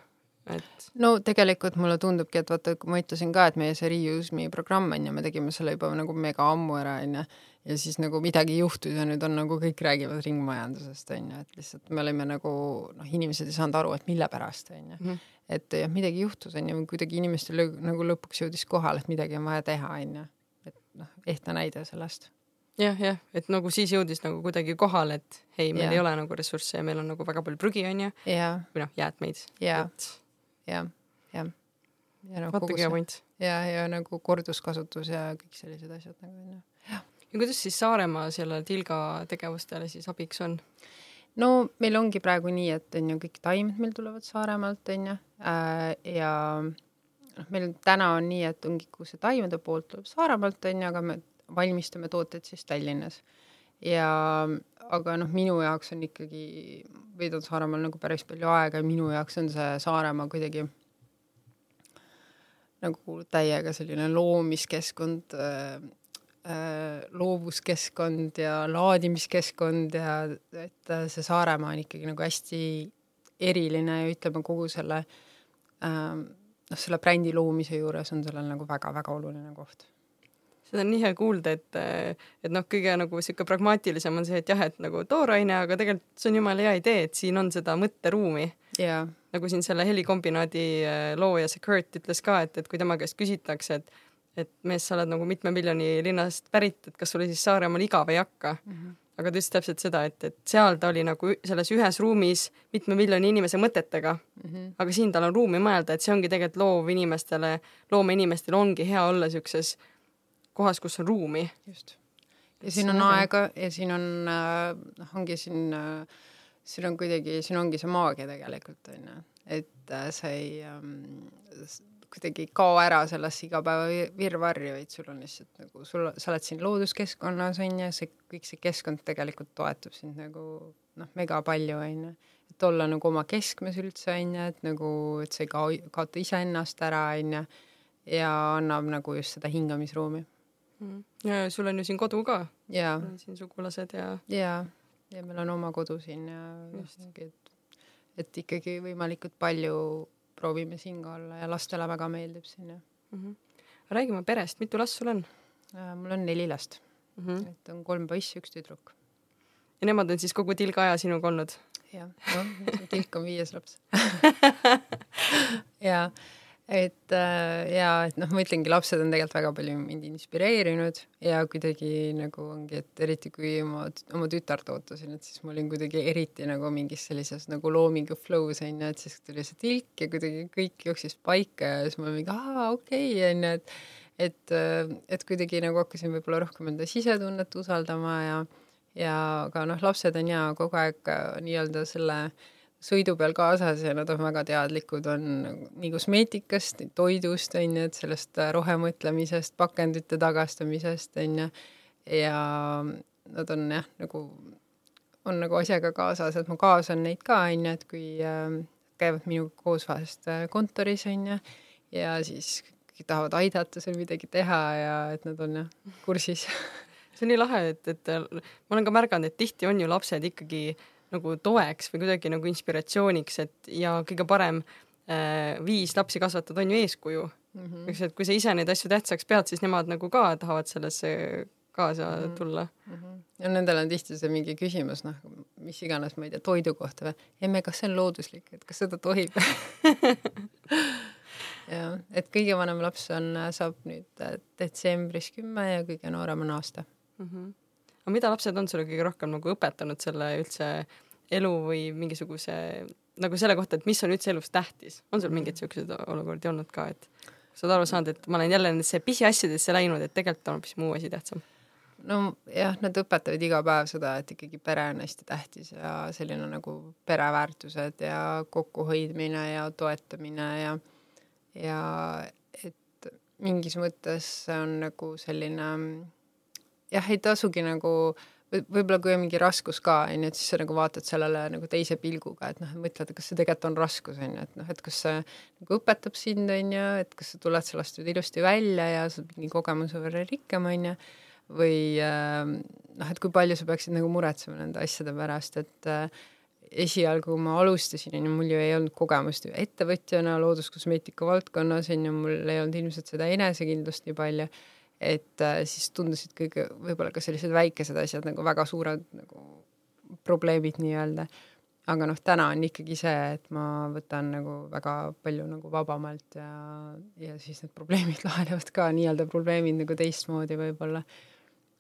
et. no tegelikult mulle tundubki, et vaata, kui ma ütlesin ka, et meie see Reuse Me programm on ju, me tegime selle juba nagu mega ammu ära onju. ja siis nagu midagi juhtus ja nüüd on nagu kõik räägivad ringmajandusest onju, et lihtsalt me olime nagu noh, inimesed ei saanud aru, et mille pärast onju mm. -hmm. et jah, midagi juhtus onju, kuidagi inimestel nagu lõpuks jõudis kohale, et midagi on vaja teha onju. et noh, ehtne näide sellest jah, jah, et nagu siis jõudis nagu kuidagi kohale, et hei, meil ja. ei ole nagu ressursse ja meil on nagu väga palju prügi, onju. või noh, jäätmeid. ja, ja, ja. ja noh, hea point. ja, ja nagu korduskasutus ja kõik sellised asjad nagu onju. ja kuidas siis Saaremaa selle tilga tegevustele siis abiks on? no meil ongi praegu nii, et on ju kõik taimed meil tulevad Saaremaalt on ju äh, ja noh, meil täna on nii, et ongi, kui see taimede poolt tuleb Saaremaalt on ju, aga me valmistame tooteid siis Tallinnas. ja aga noh, minu jaoks on ikkagi, veedan Saaremaal nagu päris palju aega ja minu jaoks on see Saaremaa kuidagi nagu täiega selline loomiskeskkond äh, Äh, loovuskeskkond ja laadimiskeskkond ja et äh, see Saaremaa on ikkagi nagu hästi eriline ja ütleme, kogu selle ähm, noh, selle brändi loomise juures on sellel nagu väga-väga oluline koht seda on nii hea kuulda, et, et noh, kõige nagu sihuke pragmaatilisem on see, et jah, et nagu tooraine, aga tegelikult see on jumala hea idee, et siin on seda mõtteruumi yeah.. nagu siin selle helikombinaadi äh, looja, see Kurt ütles ka, et, et kui tema käest küsitakse, et et mees, sa oled nagu mitme miljoni linnast pärit, et kas sulle siis Saaremaal igav ei hakka mm. -hmm. aga ta ütles täpselt seda, et, et seal ta oli nagu selles ühes ruumis mitme miljoni inimese mõtetega mm. -hmm. aga siin tal on ruumi mõelda, et see ongi tegelikult loovinimestele, loomeinimestel ongi hea olla siukses kohas, kus on ruumi. just. ja siin on aega ja siin on, äh, noh, ongi siin, äh, siin on kuidagi, siin ongi see maagia tegelikult onju, et äh, sa ei ähm, kuidagi ei kao ära sellesse igapäeva virvarri, vaid sul on lihtsalt nagu sul, sa oled siin looduskeskkonnas on ju, see kõik see keskkond tegelikult toetab sind nagu noh, mega palju on ju, et olla nagu oma keskmes üldse on ju, et nagu, et sa ei kao, kaota iseennast ära on ju ja annab nagu just seda hingamisruumi. Ja sul on ju siin kodu ka. siin sugulased ja. ja, ja meil on oma kodu siin ja et, et ikkagi võimalikult palju proovime siin ka olla ja lastele väga meeldib siin ja mm. -hmm. räägime perest, mitu last sul on? Äh, mul on neli last mm. -hmm. et on kolm poissi, üks tüdruk. ja nemad on siis kogu tilga aja sinuga olnud? jah, noh, tilk on viies laps ja et äh, ja et noh, ma ütlengi, lapsed on tegelikult väga palju mind inspireerinud ja kuidagi nagu ongi, et eriti kui ma oma tütart ootasin, et siis ma olin kuidagi eriti nagu mingis sellises nagu loomingu flow's onju, et siis tuli see tilk ja kuidagi kõik jooksis paika ja siis ma mingi aa okei okay, onju, et et, äh, et kuidagi nagu hakkasin võib-olla rohkem enda sisetunnet usaldama ja ja aga noh, lapsed on ja kogu aeg nii-öelda selle äh, sõidu peal kaasas ja nad on väga teadlikud, on nii kosmeetikast, toidust, on ju, et sellest äh, rohemõtlemisest, pakendite tagastamisest, on ju, ja nad on jah, nagu, on nagu asjaga kaasas, et ma kaasan neid ka, on ju, et kui äh, käivad minuga koos vahest äh, kontoris, on ju, ja siis tahavad aidata seal midagi teha ja et nad on jah, kursis. See on nii lahe, et, et ma olen ka märganud, et tihti on ju lapsed ikkagi äh, nagu toeks või kuidagi nagu inspiratsiooniks, et ja kõige parem äh, viis lapsi kasvatada on ju eeskuju mm. -hmm. eks, et kui sa ise neid asju tähtsaks pead, siis nemad nagu ka tahavad sellesse kaasa mm -hmm. tulla mm. -hmm. ja nendel on tihti see mingi küsimus, noh, mis iganes, ma ei tea, toidu kohta või, emme, kas see on looduslik, et kas seda tohib jah, et kõige vanem laps on, saab nüüd äh, detsembris kümme ja kõige noorem on aasta mm. -hmm aga mida lapsed on sulle kõige rohkem nagu õpetanud selle üldse elu või mingisuguse nagu selle kohta, et mis on üldse elus tähtis, on sul mingeid siukseid olukordi olnud ka, et sa oled aru saanud, et ma olen jälle nendesse pisiasjadesse läinud, et tegelikult on hoopis muu asi tähtsam? nojah, nad õpetavad iga päev seda, et ikkagi pere on hästi tähtis ja selline nagu pereväärtused ja kokkuhoidmine ja toetamine ja ja et mingis mõttes see on nagu selline jah, ei tasugi nagu võib-olla kui on mingi raskus ka, onju, et siis sa nagu vaatad sellele nagu teise pilguga, et noh, mõtled, kas see tegelikult on raskus, onju, et noh, et kas see nagu õpetab sind, onju, et kas sa tuled sellest nüüd ilusti välja ja sa oled mingi kogemuse võrra rikkam, onju, või äh, noh, et kui palju sa peaksid nagu muretsema nende asjade pärast, et äh, esialgu, kui ma alustasin, onju, mul ju ei olnud kogemust ettevõtjana looduskosmeetika valdkonnas, onju, mul ei olnud ilmselt seda enesekindlust nii palju et äh, siis tundusid kõige, võib-olla ka sellised väikesed asjad nagu väga suured nagu probleemid nii-öelda. aga noh, täna on ikkagi see, et ma võtan nagu väga palju nagu vabamalt ja, ja siis need probleemid lahenevad ka nii-öelda probleemid nagu teistmoodi võib-olla.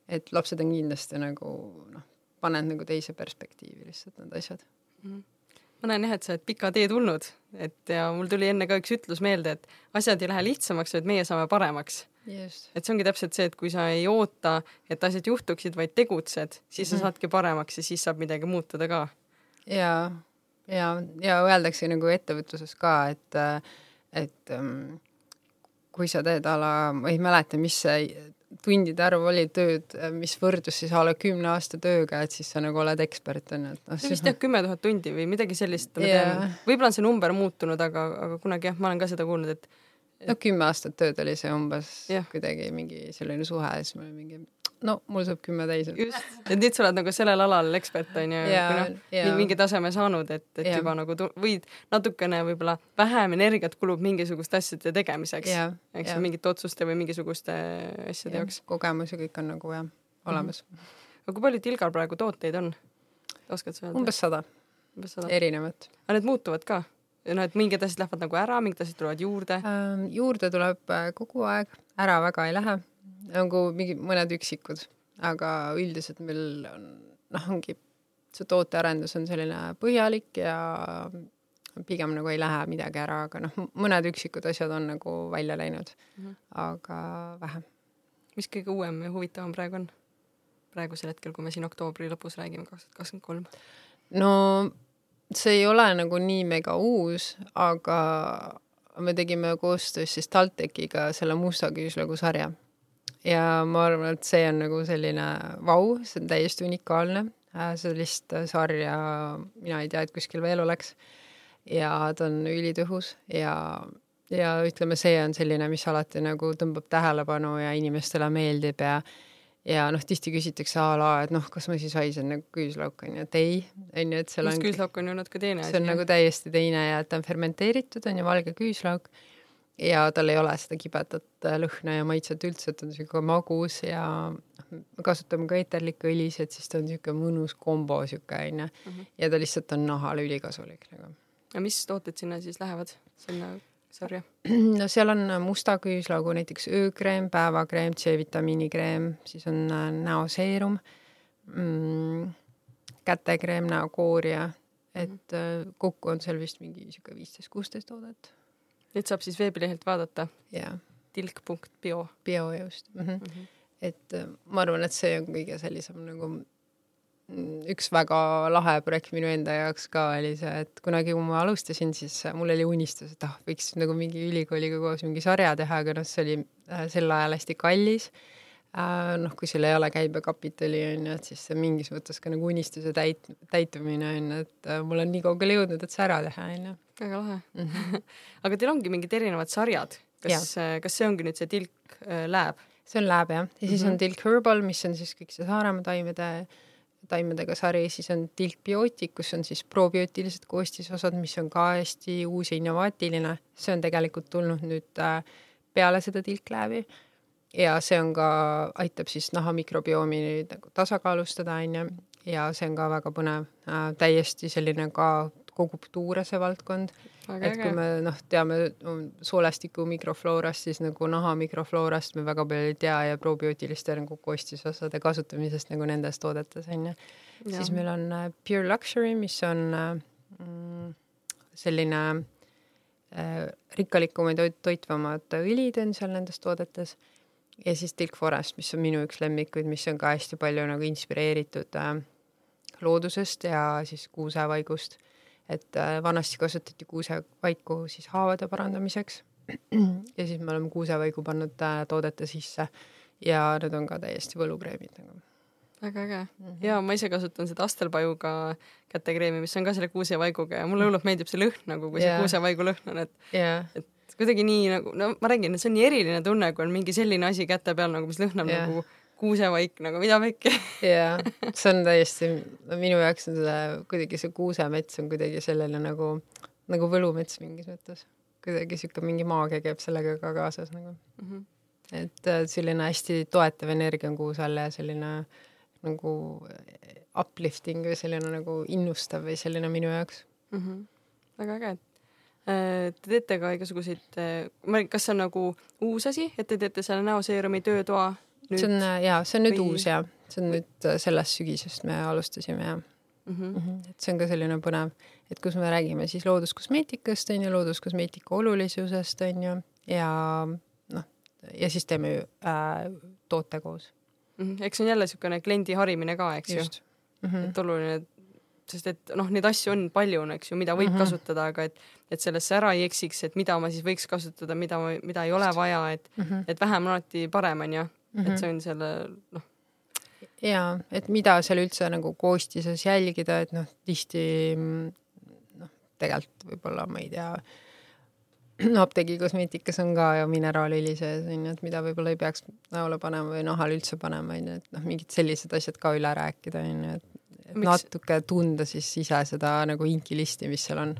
et lapsed on kindlasti nagu noh, paned nagu teise perspektiivi lihtsalt need asjad mm. -hmm ma näen jah, et sa oled pika tee tulnud, et ja mul tuli enne ka üks ütlus meelde, et asjad ei lähe lihtsamaks, vaid meie saame paremaks. et see ongi täpselt see, et kui sa ei oota, et asjad juhtuksid, vaid tegutsed, siis mm -hmm. sa mhm. saadki paremaks ja siis saab midagi muutuda ka. ja, ja, ja öeldakse nagu ettevõtluses ka, et, et um, kui sa teed a la, ma ei mäleta, mis see tundide arv oli tööd, mis võrdus siis a la kümne aasta tööga, et siis sa nagu oled ekspert, on ju, et noh. see vist jah, kümme tuhat tundi või midagi sellist yeah., võib-olla on see number muutunud, aga, aga kunagi jah, ma olen ka seda kuulnud, et no kümme aastat tööd oli see umbes yeah. kuidagi mingi selline suhe siis me mingi no mul saab kümme täis. just, et nüüd sa oled nagu sellel alal ekspert onju yeah,, või noh yeah., mingi taseme saanud, et, et yeah. juba nagu võid natukene võib-olla vähem energiat kulub mingisuguste asjade tegemiseks yeah,, eks yeah., mingite otsuste või mingisuguste asjade yeah. jaoks. kogemus ja kõik on nagu jah, olemas mm. -hmm. aga kui palju Tilgal praegu tooteid on? oskad sa öelda? umbes sada. umbes sada? erinevat. aga need muutuvad ka? noh, et mingid asjad lähevad nagu ära, mingid asjad tulevad juurde ähm,? juurde tuleb äh, kogu aeg, ära väga ei lähe nagu mingi mõned üksikud, aga üldiselt meil on, noh, ongi see tootearendus on selline põhjalik ja pigem nagu ei lähe midagi ära, aga noh, mõned üksikud asjad on nagu välja läinud mm, -hmm. aga vähe. mis kõige uuem ja huvitavam praegu on? praegusel hetkel, kui me siin oktoobri lõpus räägime, kaks tuhat kakskümmend kolm? no see ei ole nagu nii mega uus, aga me tegime koostöös siis TalTechiga selle Musta küüslaugu sarja ja ma arvan, et see on nagu selline vau, see on täiesti unikaalne, äh, sellist sarja mina ei tea, et kuskil veel oleks. ja ta on ülitõhus ja, ja ütleme, see on selline, mis alati nagu tõmbab tähelepanu ja inimestele meeldib ja ja noh, tihti küsitakse a la, et noh, kas ma siis haisen nagu küüslauk onju, et ei, onju, et seal on. küüslauk on ju natuke teine asi. see on nagu täiesti teine ja ta on fermenteeritud, on ju, valge küüslauk ja tal ei ole seda kibedat äh, lõhna ja maitset üldse, et ta on siuke magus ja noh, me kasutame ka eterlikke õlisid, siis ta on siuke mõnus kombo siuke onju mhm. ja ta lihtsalt on nahale ülikasulik nagu. ja mis tooted sinna siis lähevad, sinna sarja? no seal on musta küüslaugu näiteks öökreem, päevakreem, C-vitamiini kreem, siis on äh, näoseerum mm,, kätekreem, näokoorija, et mm -hmm. kokku on seal vist mingi siuke viisteist, kuusteist toodet Neid saab siis veebilehelt vaadata? jaa. tilk.bio. bio just mm. -hmm. Mm -hmm. et äh, ma arvan, et see on kõige sellisem nagu mm, üks väga lahe projekt minu enda jaoks ka oli see, et kunagi, kui ma alustasin, siis mul oli unistus, et ah, võiks nagu mingi ülikooliga koos mingi sarja teha, aga noh, see oli äh, sel ajal hästi kallis äh,. Noh, kui sul ei ole käibekapitali on ju, et siis see mingis mõttes ka nagu unistuse täit-, täitumine on ju, et äh, mul on nii kaugele jõudnud, et see ära teha on ju väga lahe mm. -hmm. aga teil ongi mingid erinevad sarjad, kas, äh, kas see ongi nüüd see tilk äh, lääb? see on lääb jah, ja siis mm -hmm. on tilk herbal, mis on siis kõik see Saaremaa taimede, taimedega sari, siis on tilk biootik, kus on siis probiootilised koostisosad, mis on ka hästi uus ja innovaatiline. see on tegelikult tulnud nüüd äh, peale seda tilklääbi ja see on ka, aitab siis naha mikrobiomi nagu tasakaalustada, onju, ja see on ka väga põnev. Äh,, täiesti selline ka kogub tuure see valdkond. et kui me noh, teame soolestiku mikrofloorast, siis nagu naha mikrofloorast me väga palju ei tea ja probiootiliste nagu koostisosade kasutamisest nagu nendes toodetes on ju. siis meil on äh, Pure Luxury, mis on äh, mm, selline äh, rikkalikumad ja toitvamad õlid on seal nendes toodetes ja siis Tilk Forest, mis on minu üks lemmikuid, mis on ka hästi palju nagu inspireeritud äh, loodusest ja siis kuusevaigust et äh, vanasti kasutati kuusevaiku siis haavade parandamiseks ja siis me oleme kuusevaigu pannud äh, toodete sisse ja need on ka täiesti võlukreemid nagu. väga äge mm -hmm. ja ma ise kasutan seda astelpajuga kätekreemi, mis on ka selle kuusevaiguga ja mulle hullult meeldib see lõhn nagu, kui yeah. see kuusevaigu lõhn on, et yeah. et kuidagi nii nagu, no ma räägin, et see on nii eriline tunne, kui on mingi selline asi käte peal nagu, mis lõhnab yeah. nagu kuusevaik nagu mida pekki. jaa, see on täiesti, minu jaoks on see kuidagi see kuusemets on kuidagi selline nagu, nagu võlumets mingis mõttes. kuidagi sihuke mingi maagia käib sellega ka kaasas nagu mm. -hmm. et äh, selline hästi toetav energia on kuusel ja selline nagu uplifting või selline nagu innustav või selline minu jaoks mm. -hmm. väga äge, et Te teete ka igasuguseid, äh, kas see on nagu uus asi, et te teete selle näoseerumi töötoa see on jaa, see on nüüd või... uus ja see on nüüd äh, sellest sügisest me alustasime ja. mm. -hmm. et see on ka selline põnev, et kus me räägime siis looduskosmeetikast, on ju, looduskosmeetika olulisusest, on ju, ja noh, ja siis teeme äh, toote koos mm. -hmm. eks see on jälle niisugune kliendi harimine ka, eks Just. ju mm. -hmm. et oluline, sest et noh, neid asju on palju, eks ju, mida võib mm -hmm. kasutada, aga et, et sellesse ära ei eksiks, et mida ma siis võiks kasutada, mida, mida ei ole vaja, et mm, -hmm. et vähem on alati parem, on ju. et mhm. see on selle noh jaa, et mida seal üldse nagu koostises jälgida, et noh, tihti noh, tegelikult võib-olla ma ei tea, apteegi kosmeetikas on ka ju mineraalõli sees onju, et mida võib-olla ei peaks näole panema või nahale üldse panema onju, et noh, mingid sellised asjad ka üle rääkida onju, et Miks? natuke tunda siis ise seda nagu inkilisti, mis seal on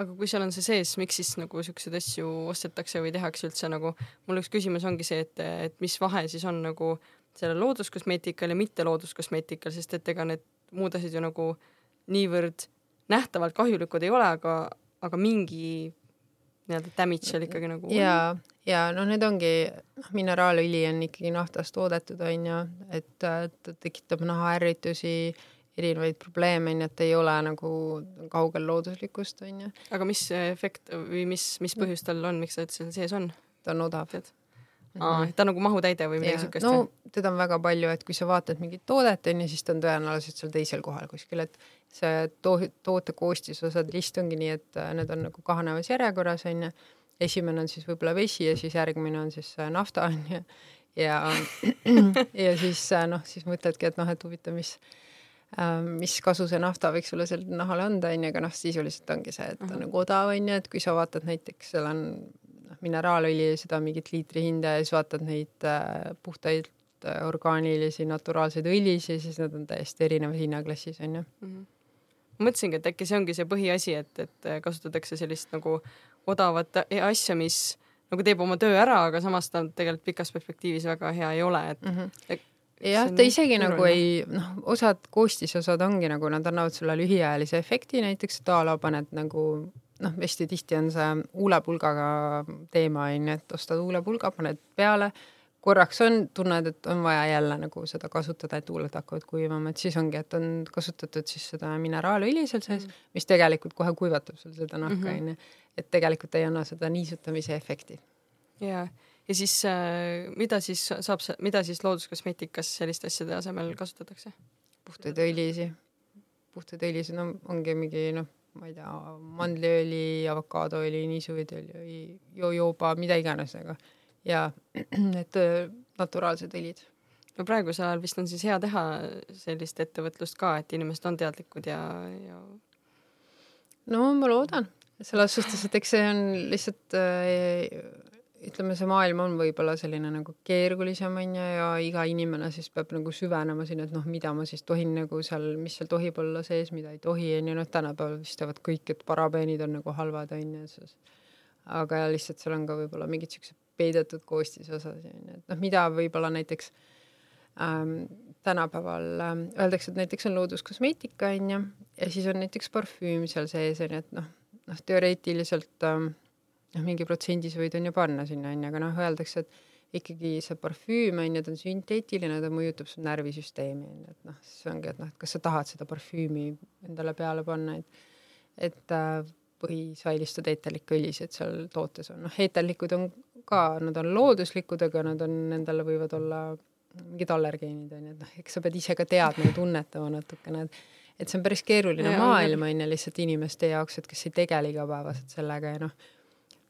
aga kui seal on see sees, miks siis nagu siukseid asju ostetakse või tehakse üldse nagu, mul üks küsimus ongi see, et, et mis vahe siis on nagu sellel looduskosmeetikal ja mitte looduskosmeetikal, sest et ega need muud asjad ju nagu niivõrd nähtavalt kahjulikud ei ole, aga, aga mingi nii-öelda damage seal ikkagi nagu ja, ja noh, need ongi, noh, mineraalõli on ikkagi naftast toodetud, onju, et ta tekitab nahaärritusi, erinevaid probleeme, onju, et ei ole nagu kaugel looduslikust, onju. aga mis efekt või mis, mis põhjus tal on, miks ta seal sees on? ta on odav Aa, ta on nagu mahutäide või midagi siukest? no teda on väga palju, et kui sa vaatad mingit toodet onju, siis ta on tõenäoliselt seal teisel kohal kuskil, et see to-, toote koostisosade list ongi nii, et äh, need on nagu kahanevas järjekorras onju. esimene on siis võib-olla vesi ja siis järgmine on siis äh, nafta onju. ja, ja siis äh, noh, siis mõtledki, et noh, et huvitav, mis mis kasu see nafta võiks sulle sellele nahale anda, onju, aga noh, sisuliselt ongi see, et ta on nagu odav, onju, et kui sa vaatad näiteks, seal on mineraalõli, seda mingit liitri hinda ja siis vaatad neid äh, puhtaid äh, orgaanilisi naturaalseid õlisid, siis nad on täiesti erinevas hinnaklassis, onju mm. -hmm. mõtlesingi, et äkki see ongi see põhiasi, et, et äh, kasutatakse sellist nagu odavat asja, mis nagu teeb oma töö ära, aga samas ta tegelikult pikas perspektiivis väga hea ei ole, et mm. -hmm jah, ta isegi oluline. nagu ei, noh, osad koostisosad ongi nagu, nad annavad sulle lühiajalise efekti, näiteks a la paned nagu noh, hästi tihti on see huulepulgaga teema onju, et ostad huulepulga, paned peale, korraks on, tunned, et on vaja jälle nagu seda kasutada, et huuled hakkavad kuivama, et siis ongi, et on kasutatud siis seda mineraalõli seal sees mm, -hmm. mis tegelikult kohe kuivatab sul seda nahka mhm. mm -hmm., et tegelikult ei anna seda niisutamise efekti. jaa, ja siis äh, mida siis saab, mida siis looduskosmeetikas selliste asjade asemel kasutatakse? puhtaid õlisi, puhtaid õlisi, no ongi mingi noh ma ei tea, mandliõli, avokaadoõli, niisuviõli, jojoba, mida iganes, aga ja need äh, naturaalsed õlid. no praegusel ajal vist on siis hea teha sellist ettevõtlust ka, et inimesed on teadlikud ja, ja. no ma loodan, selles suhtes, et eks see on lihtsalt äh, ütleme, see maailm on võib-olla selline nagu keerulisem onju ja iga inimene siis peab nagu süvenema sinna, et noh, mida ma siis tohin nagu seal, mis seal tohib olla sees, mida ei tohi onju, noh tänapäeval vist teavad kõik, et parabeenid on nagu halvad onju, aga lihtsalt seal on ka võib-olla mingid siuksed peidetud koostisosad onju, et noh, mida võib-olla näiteks ähm, tänapäeval ähm, öeldakse, et näiteks on looduskosmeetika onju ja siis on näiteks parfüüm seal sees onju, et noh, noh teoreetiliselt ähm, noh, mingi protsendi sa võid on ju panna sinna onju, aga noh, öeldakse, et ikkagi see parfüüm on ju, ta on sünteetiline, ta mõjutab su närvisüsteemi on ju, et noh, siis ongi, et noh, et kas sa tahad seda parfüümi endale peale panna, et et äh, või sa eelistad eeterlikõlisid seal tootes on, noh, eeterlikud on ka, nad on looduslikud, aga nad on, nendele võivad olla mingid allergeenid on ju, et noh, eks sa pead ise ka teadma ja tunnetama natukene, et et see on päris keeruline ja, maailm on ju lihtsalt inimeste jaoks, et kes ei tegele igapäevaselt sellega ja noh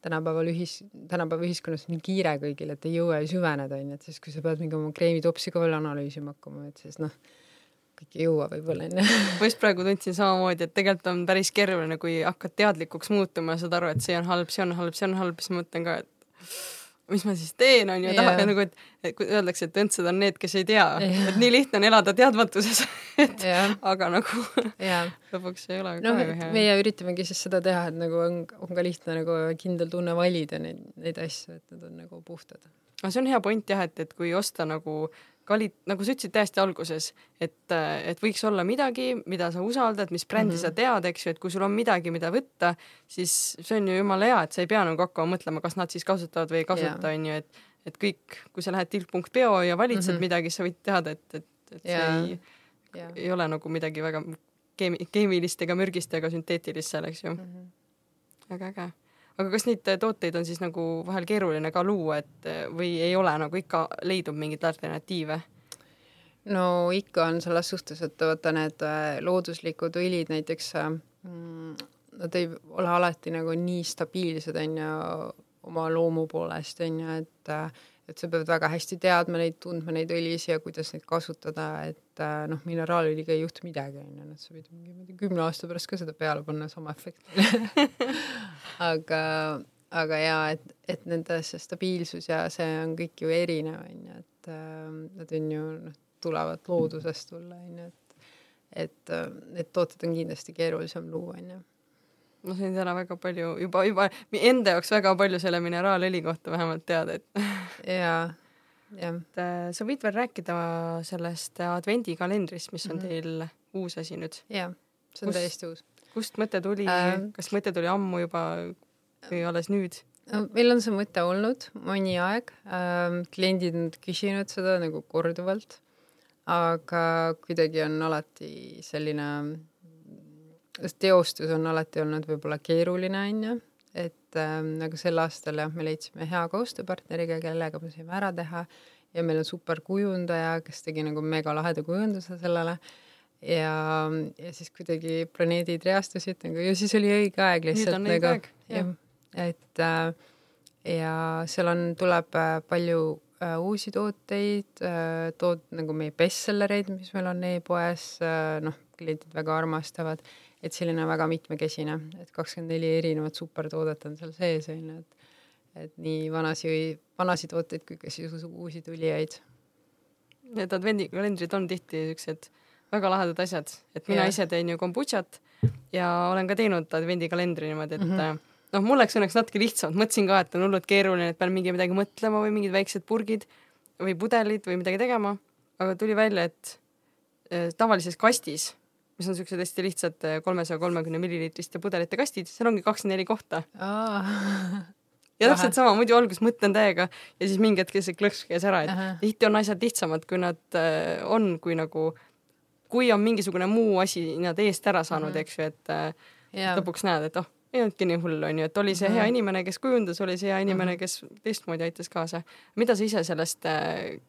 tänapäeval ühis, tänapäeva ühiskonnas on nii kiire kõigil, et ei jõua ju süveneda, onju, et siis kui sa pead mingi oma kreemitopsi ka veel analüüsima hakkama, et siis noh, kõik ei jõua võib-olla onju. ma just praegu tundsin samamoodi, et tegelikult on päris keeruline, kui hakkad teadlikuks muutuma ja saad aru, et see on halb, see on halb, see on halb, siis mõtlen ka, et mis ma siis teen, on ju, tahan nagu, et, et kui öeldakse, et õndsad on need, kes ei tea, et nii lihtne on elada teadmatuses et aga nagu lõpuks ei ole no, ka ju hea. meie üritamegi siis seda teha, et nagu on, on ka lihtne nagu kindel tunne valida neid, neid asju, et nad on nagu puhtad. no see on hea point jah, et, et kui osta nagu kali-, nagu sa ütlesid täiesti alguses, et, et võiks olla midagi, mida sa usaldad, mis brändi mm -hmm. sa tead, eks ju, et kui sul on midagi, mida võtta, siis see on ju jumala hea, et sa ei pea nagu hakkama mõtlema, kas nad siis kasutavad või ei kasuta, on ju, et et kõik, kui sa lähed tilk.peo ja valitsed mm -hmm. midagi, sa võid teada, et, et, et see ja. ei, ei ole nagu midagi väga keemi-, keemilist ega mürgist ega sünteetilist seal, eks ju mm. -hmm. väga äge. Aga kas neid tooteid on siis nagu vahel keeruline ka luua, et või ei ole nagu ikka leidub mingeid alternatiive? no ikka on selles suhtes, et vaata need äh, looduslikud õlid näiteks mm, nad ei ole alati nagu nii stabiilsed, on ju, oma loomu poolest, on ju, et et sa pead väga hästi teadma neid, tundma neid õlisi ja kuidas neid kasutada, et noh, mineraalõliga ei juhtu midagi, on ju, et sa võid mingi, kümne aasta pärast ka seda peale panna, sama efekt. Aga, aga jaa, et, et nende see stabiilsus ja see on kõik ju erinev, on ju, et äh, nad on ju, noh, tulevad loodusest tulla, on ju, et et äh, need tooted on kindlasti keerulisem luua, on ju ma sain täna väga palju juba, juba enda jaoks väga palju selle mineraalõli kohta vähemalt teada, et jaa, jah. et äh, sa võid veel rääkida sellest advendikalendrist, mis on mm -hmm. teil uus asi nüüd? jah, see on Kust, täiesti uus. kust mõte tuli äh,, kas mõte tuli ammu juba või alles nüüd? meil on see mõte olnud mõni aeg ähm,, kliendid on küsinud seda nagu korduvalt, aga kuidagi on alati selline teostus on alati olnud võib-olla keeruline, on ju, et ähm, nagu sel aastal jah, me leidsime hea koostööpartneriga, kellega me saime ära teha. Ja meil on super kujundaja, kes tegi nagu megalaheda kujunduse sellele. Ja, ja siis kuidagi planeedid reastusid nagu ja siis oli õige aeg lihtsalt nagu jah, et äh, ja seal on, tuleb äh, palju äh, uusi tooteid äh,, tood nagu meie bestsellereid, mis meil on e-poes äh,, noh, kliendid väga armastavad et selline väga mitmekesine, et kakskümmend neli erinevat supertoodet on seal sees, on ju, et et nii vanasi, vanasi tooteid kui ka siis uusi tulijaid. Need advendikalendrid on tihti siuksed väga lahedad asjad, et mina yeah. ise teen ju kombutšat ja olen ka teinud advendikalendri niimoodi, et mm -hmm. noh, mul läks õnneks natuke lihtsamalt, mõtlesin ka, et on hullult keeruline, et pean mingi midagi mõtlema või mingid väiksed purgid või pudelid või midagi tegema, aga tuli välja, et äh, tavalises kastis mis on siuksed hästi lihtsad eh, kolmesaja kolmekümne milliliitriste pudelite kastid, seal ongi kakskümmend neli kohta. Ja täpselt sama, muidu alguses mõtlen täiega ja siis mingi hetk see klõks käis ära, et tihti on asjad lihtsamad, kui nad äh, on, kui nagu, kui on mingisugune muu asi nad eest ära saanud, eks ju, et äh, yeah. lõpuks näed, et oh, ei olnudki nii hull, onju, et oli see mm -hmm. hea inimene, kes kujundas, oli see hea inimene, kes teistmoodi aitas kaasa. mida sa ise sellest äh,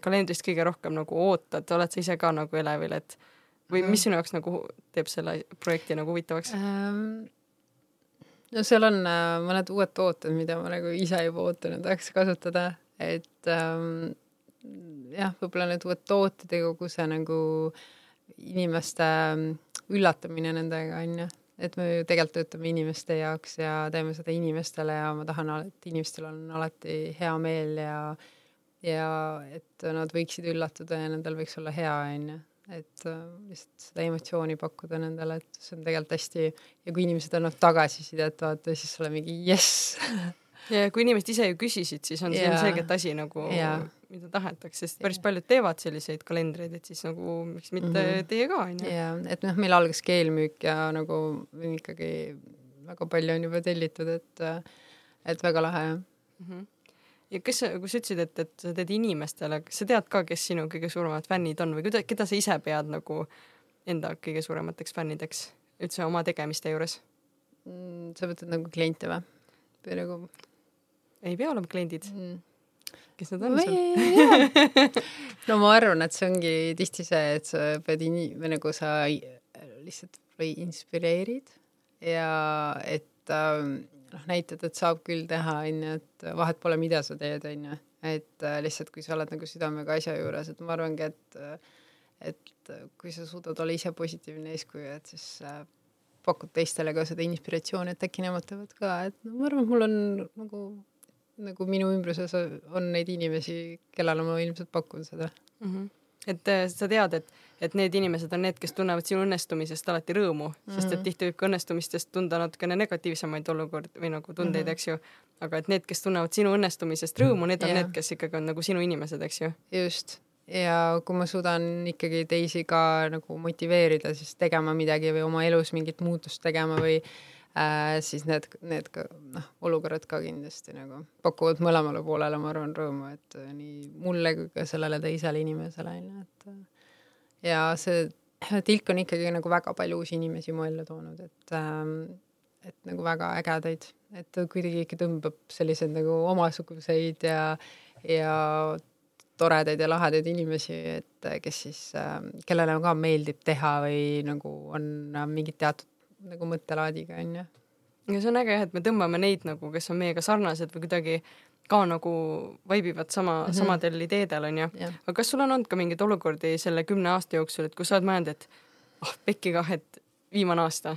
kalendrist kõige rohkem nagu ootad, oled sa ise ka nagu elevil, et või mis sinu jaoks nagu teeb selle projekti nagu huvitavaks? Ähm,? no seal on äh, mõned uued tooted, mida ma nagu ise juba ootan ja tahaks kasutada, et ähm, jah, võib-olla need uued tooted ja kogu see nagu inimeste ähm, üllatamine nendega onju, et me ju tegelikult töötame inimeste jaoks ja teeme seda inimestele ja ma tahan, et inimestel on alati hea meel ja ja et nad võiksid üllatuda ja nendel võiks olla hea onju et äh, lihtsalt seda emotsiooni pakkuda nendele, et see on tegelikult hästi ja kui inimesed annavad tagasisidet, vaata siis sul on mingi jess ja kui inimesed ise ju küsisid, siis on see yeah. selgelt asi nagu, mida tahetakse, sest päris paljud teevad selliseid kalendreid, et siis nagu miks mitte mm -hmm. teie ka onju. ja, et noh, meil algas keelmüük ja nagu ikkagi väga palju on juba tellitud, et et väga lahe jah mm. -hmm ja kes kui sa ütlesid, et, et sa teed inimestele, kas sa tead ka, kes sinu kõige suuremad fännid on või kuida-, keda sa ise pead nagu enda kõige suuremateks fännideks üldse oma tegemiste juures mm,? sa mõtled nagu kliente või? või nagu? ei pea olema kliendid mm.. kes nad on sul? no ma arvan, et see ongi tihti see, et sa pead ini-, või nagu sa lihtsalt või inspireerid ja et ähm, noh, näitad, et saab küll teha, onju, et vahet pole, mida sa teed, onju. et äh, lihtsalt, kui sa oled nagu südamega asja juures, et ma arvangi, et et kui sa suudad olla ise positiivne eeskuju, et siis äh, pakud teistele ka seda inspiratsiooni, et äkki nemad teevad ka, et no ma arvan, et mul on nagu, nagu minu ümbruses on neid inimesi, kellele ma ilmselt pakun seda mm. -hmm. et äh, sa tead, et et need inimesed on need, kes tunnevad sinu õnnestumisest alati rõõmu mm, -hmm. sest et mhm. tihti võib ka õnnestumistest tunda natukene negatiivsemaid olukordi või nagu tundeid mm, -hmm. eks ju. aga et need, kes tunnevad sinu õnnestumisest rõõmu, need on yeah. need, kes ikkagi on nagu sinu inimesed, eks ju. just, ja kui ma suudan ikkagi teisi ka nagu motiveerida siis tegema midagi või oma elus mingit muutust tegema või äh, siis need, need ka noh, olukorrad ka kindlasti nagu pakuvad mõlemale poolele, ma arvan, rõõmu, et nii mulle kui ka sellele teisele inimesele onju, et ja see tilk on ikkagi nagu väga palju uusi inimesi mu ellu toonud, et ähm, et nagu väga ägedaid, et kuidagi ikka tõmbab selliseid nagu omasuguseid ja, ja toredaid ja lahedaid inimesi, et kes siis, ähm, kellele ka meeldib teha või nagu on mingid teatud nagu mõttelaadiga, onju. ja see on äge jah, et me tõmbame neid nagu, kes on meiega sarnased või kuidagi ka nagu vaibivad sama mm, -hmm. samadel ideedel, onju. aga kas sul on olnud ka mingeid olukordi selle kümne aasta jooksul, et kus sa oled mõelnud, et ah oh,, pekki kah, et viimane aasta?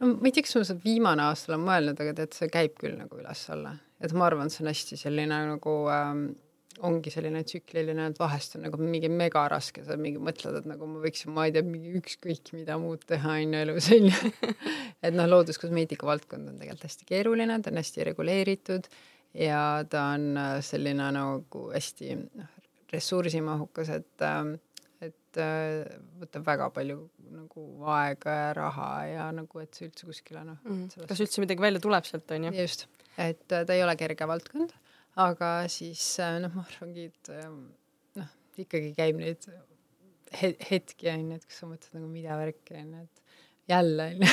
no ma ei tea, kas ma seda viimane aasta olen mõelnud, aga tead, see käib küll nagu üles-alla, et ma arvan, et see on hästi selline nagu ähm, ongi selline tsükliline, et vahest on nagu mingi megaraske, sa mingi mõtled, et nagu ma võiksin, ma ei tea, mingi ükskõik mida muud teha on ju elus on ju. et noh, looduskosmeetika valdkond on tegelikult hästi keeruline, ta on hästi reguleeritud ja ta on äh, selline nagu hästi noh, ressursimahukas, et äh, et äh, võtab väga palju nagu aega ja raha ja nagu, et see üldse kuskile noh mm. -hmm. kas üldse midagi välja tuleb sealt, on ju? just, et ta ei ole kerge valdkond aga siis äh, noh, ma arvangi, et ähm, noh, ikkagi käib neid hetki onju, et kus sa mõtled nagu mida värki onju, et jälle onju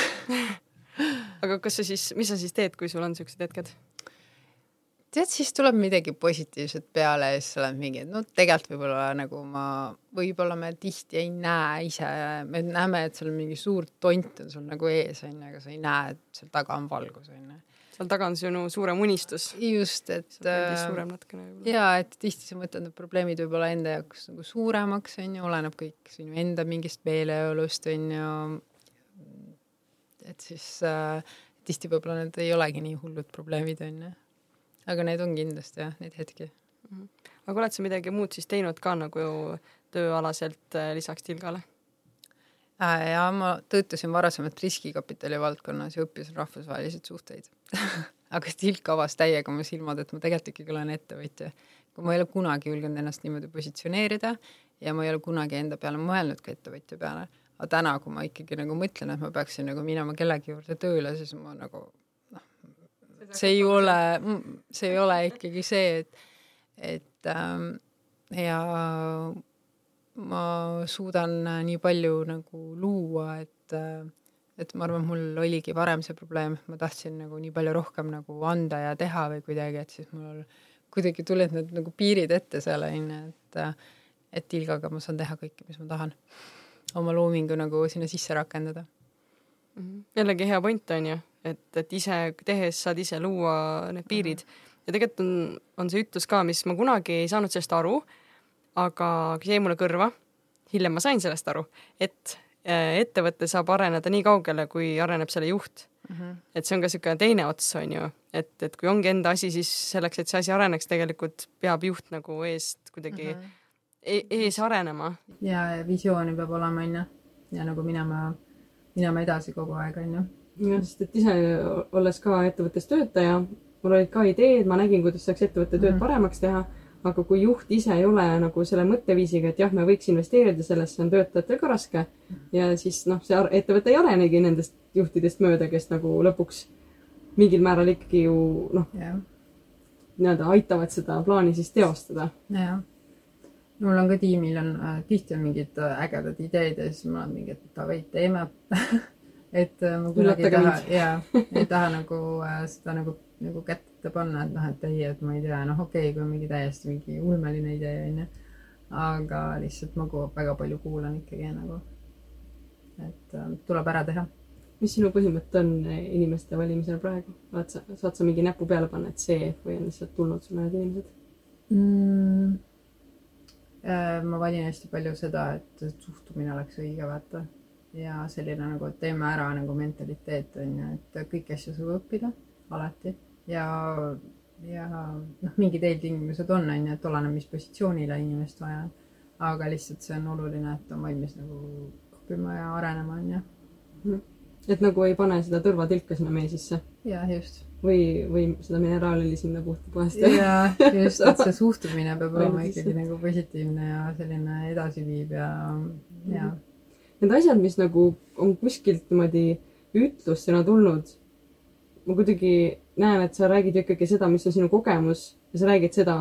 aga kas sa siis, mis sa siis teed, kui sul on siuksed hetked? Tead, siis tuleb midagi positiivset peale ja siis sa oled mingi, et no tegelikult võib-olla nagu ma, võib-olla me tihti ei näe ise, me näeme, et seal mingi suur tont on sul nagu ees onju, aga sa ei näe, et seal taga on valgus onju seal taga on sinu suurem unistus. just, et. suurem natukene võib-olla. ja, et tihti sa mõtled, need probleemid võib-olla enda jaoks nagu suuremaks, on ju, oleneb kõik sinu enda mingist meeleolust, on ju. et siis äh, tihti võib-olla need ei olegi nii hullud probleemid, on ju. Aga need on kindlasti jah, neid hetki mm. -hmm. aga oled sa midagi muud siis teinud ka nagu tööalaselt äh, lisaks Tilgale? Äh, ja ma töötasin varasemalt riskikapitali valdkonnas ja õppisin rahvusvahelised suhteid aga tilk avas täiega mu silmad, et ma tegelikult ikkagi olen ettevõtja. kui ma ei ole kunagi julgenud ennast niimoodi positsioneerida ja ma ei ole kunagi enda peale mõelnud ka ettevõtja peale, aga täna, kui ma ikkagi nagu mõtlen, et ma peaksin nagu minema kellegi juurde tööle, siis ma nagu see ei ole, see ei ole ikkagi see, et, et ähm, ja ma suudan nii palju nagu luua, et, äh, et ma arvan, mul oligi varem see probleem, et ma tahtsin nagu nii palju rohkem nagu anda ja teha või kuidagi, et siis mul kuidagi tulid need nagu piirid ette seal onju, et, äh, et Ilgaga ma saan teha kõike, mis ma tahan. oma loomingu nagu sinna sisse rakendada mm. -hmm. jällegi hea point on ju, et, et ise tehes saad ise luua need piirid mm -hmm. ja tegelikult on, on see ütlus ka, mis ma kunagi ei saanud sellest aru aga jäi mulle kõrva, hiljem ma sain sellest aru, et äh, ettevõte saab areneda nii kaugele, kui areneb selle juht mm. -hmm. et see on ka niisugune teine ots, on ju, et, et kui ongi enda asi, siis selleks, et see asi areneks, tegelikult peab juht nagu eest kuidagi mm -hmm. e ees arenema. ja, ja visiooni peab olema, on ju, ja nagu minema, minema edasi kogu aeg, on ju. Jah, sest et ise olles ka ettevõttes töötaja, mul olid ka ideed, ma nägin, kuidas saaks ettevõtte tööd mm -hmm. paremaks teha aga kui juht ise ei ole nagu selle mõtteviisiga, et jah, me võiks investeerida sellesse, on töötajatel ka raske. ja siis noh, see ettevõte ei arenegi nendest juhtidest mööda, kes nagu lõpuks mingil määral ikkagi ju noh yeah., nii-öelda aitavad seda plaani siis teostada. jah. mul on ka tiimil on äh,, tihti on mingid äh, ägedad ideed ja siis ma olen mingi, et davai, teeme et äh, ma kuidagi ei taha, jaa, ei taha nagu äh, seda nagu, nagu kätt ette panna, et noh, et ei, et ma ei tea, noh, okei okay,, kui on mingi täiesti mingi ulmeline idee, onju. aga lihtsalt ma väga palju kuulan ikkagi nagu, et äh, tuleb ära teha. mis sinu põhimõte on inimeste valimisel praegu? oled sa, saad sa mingi näpu peale panna, et see või on lihtsalt tulnud sulle need inimesed mm.? Äh, ma valin hästi palju seda, et suhtumine oleks õige, vaata. Ja selline nagu, teeme ära nagu mentaliteet on ju, et kõiki asju saab õppida alati ja, ja noh, mingid eeltingimused on, on ju, et oleneb, mis positsioonile inimest vaja on. aga lihtsalt see on oluline, et on valmis nagu õppima ja arenema, on ju. Mhm. et nagu ei pane seda tõrvatilka sinna mee sisse. jah, just. või, või seda mineraalõli sinna puhta puhast. jaa, just, et see suhtumine peab olema ikkagi nagu positiivne ja selline edasiviiv ja, ja. Need asjad, mis nagu on kuskilt niimoodi ütlustena tulnud, ma kuidagi näen, et sa räägid ju ikkagi seda, mis on sinu kogemus ja sa räägid seda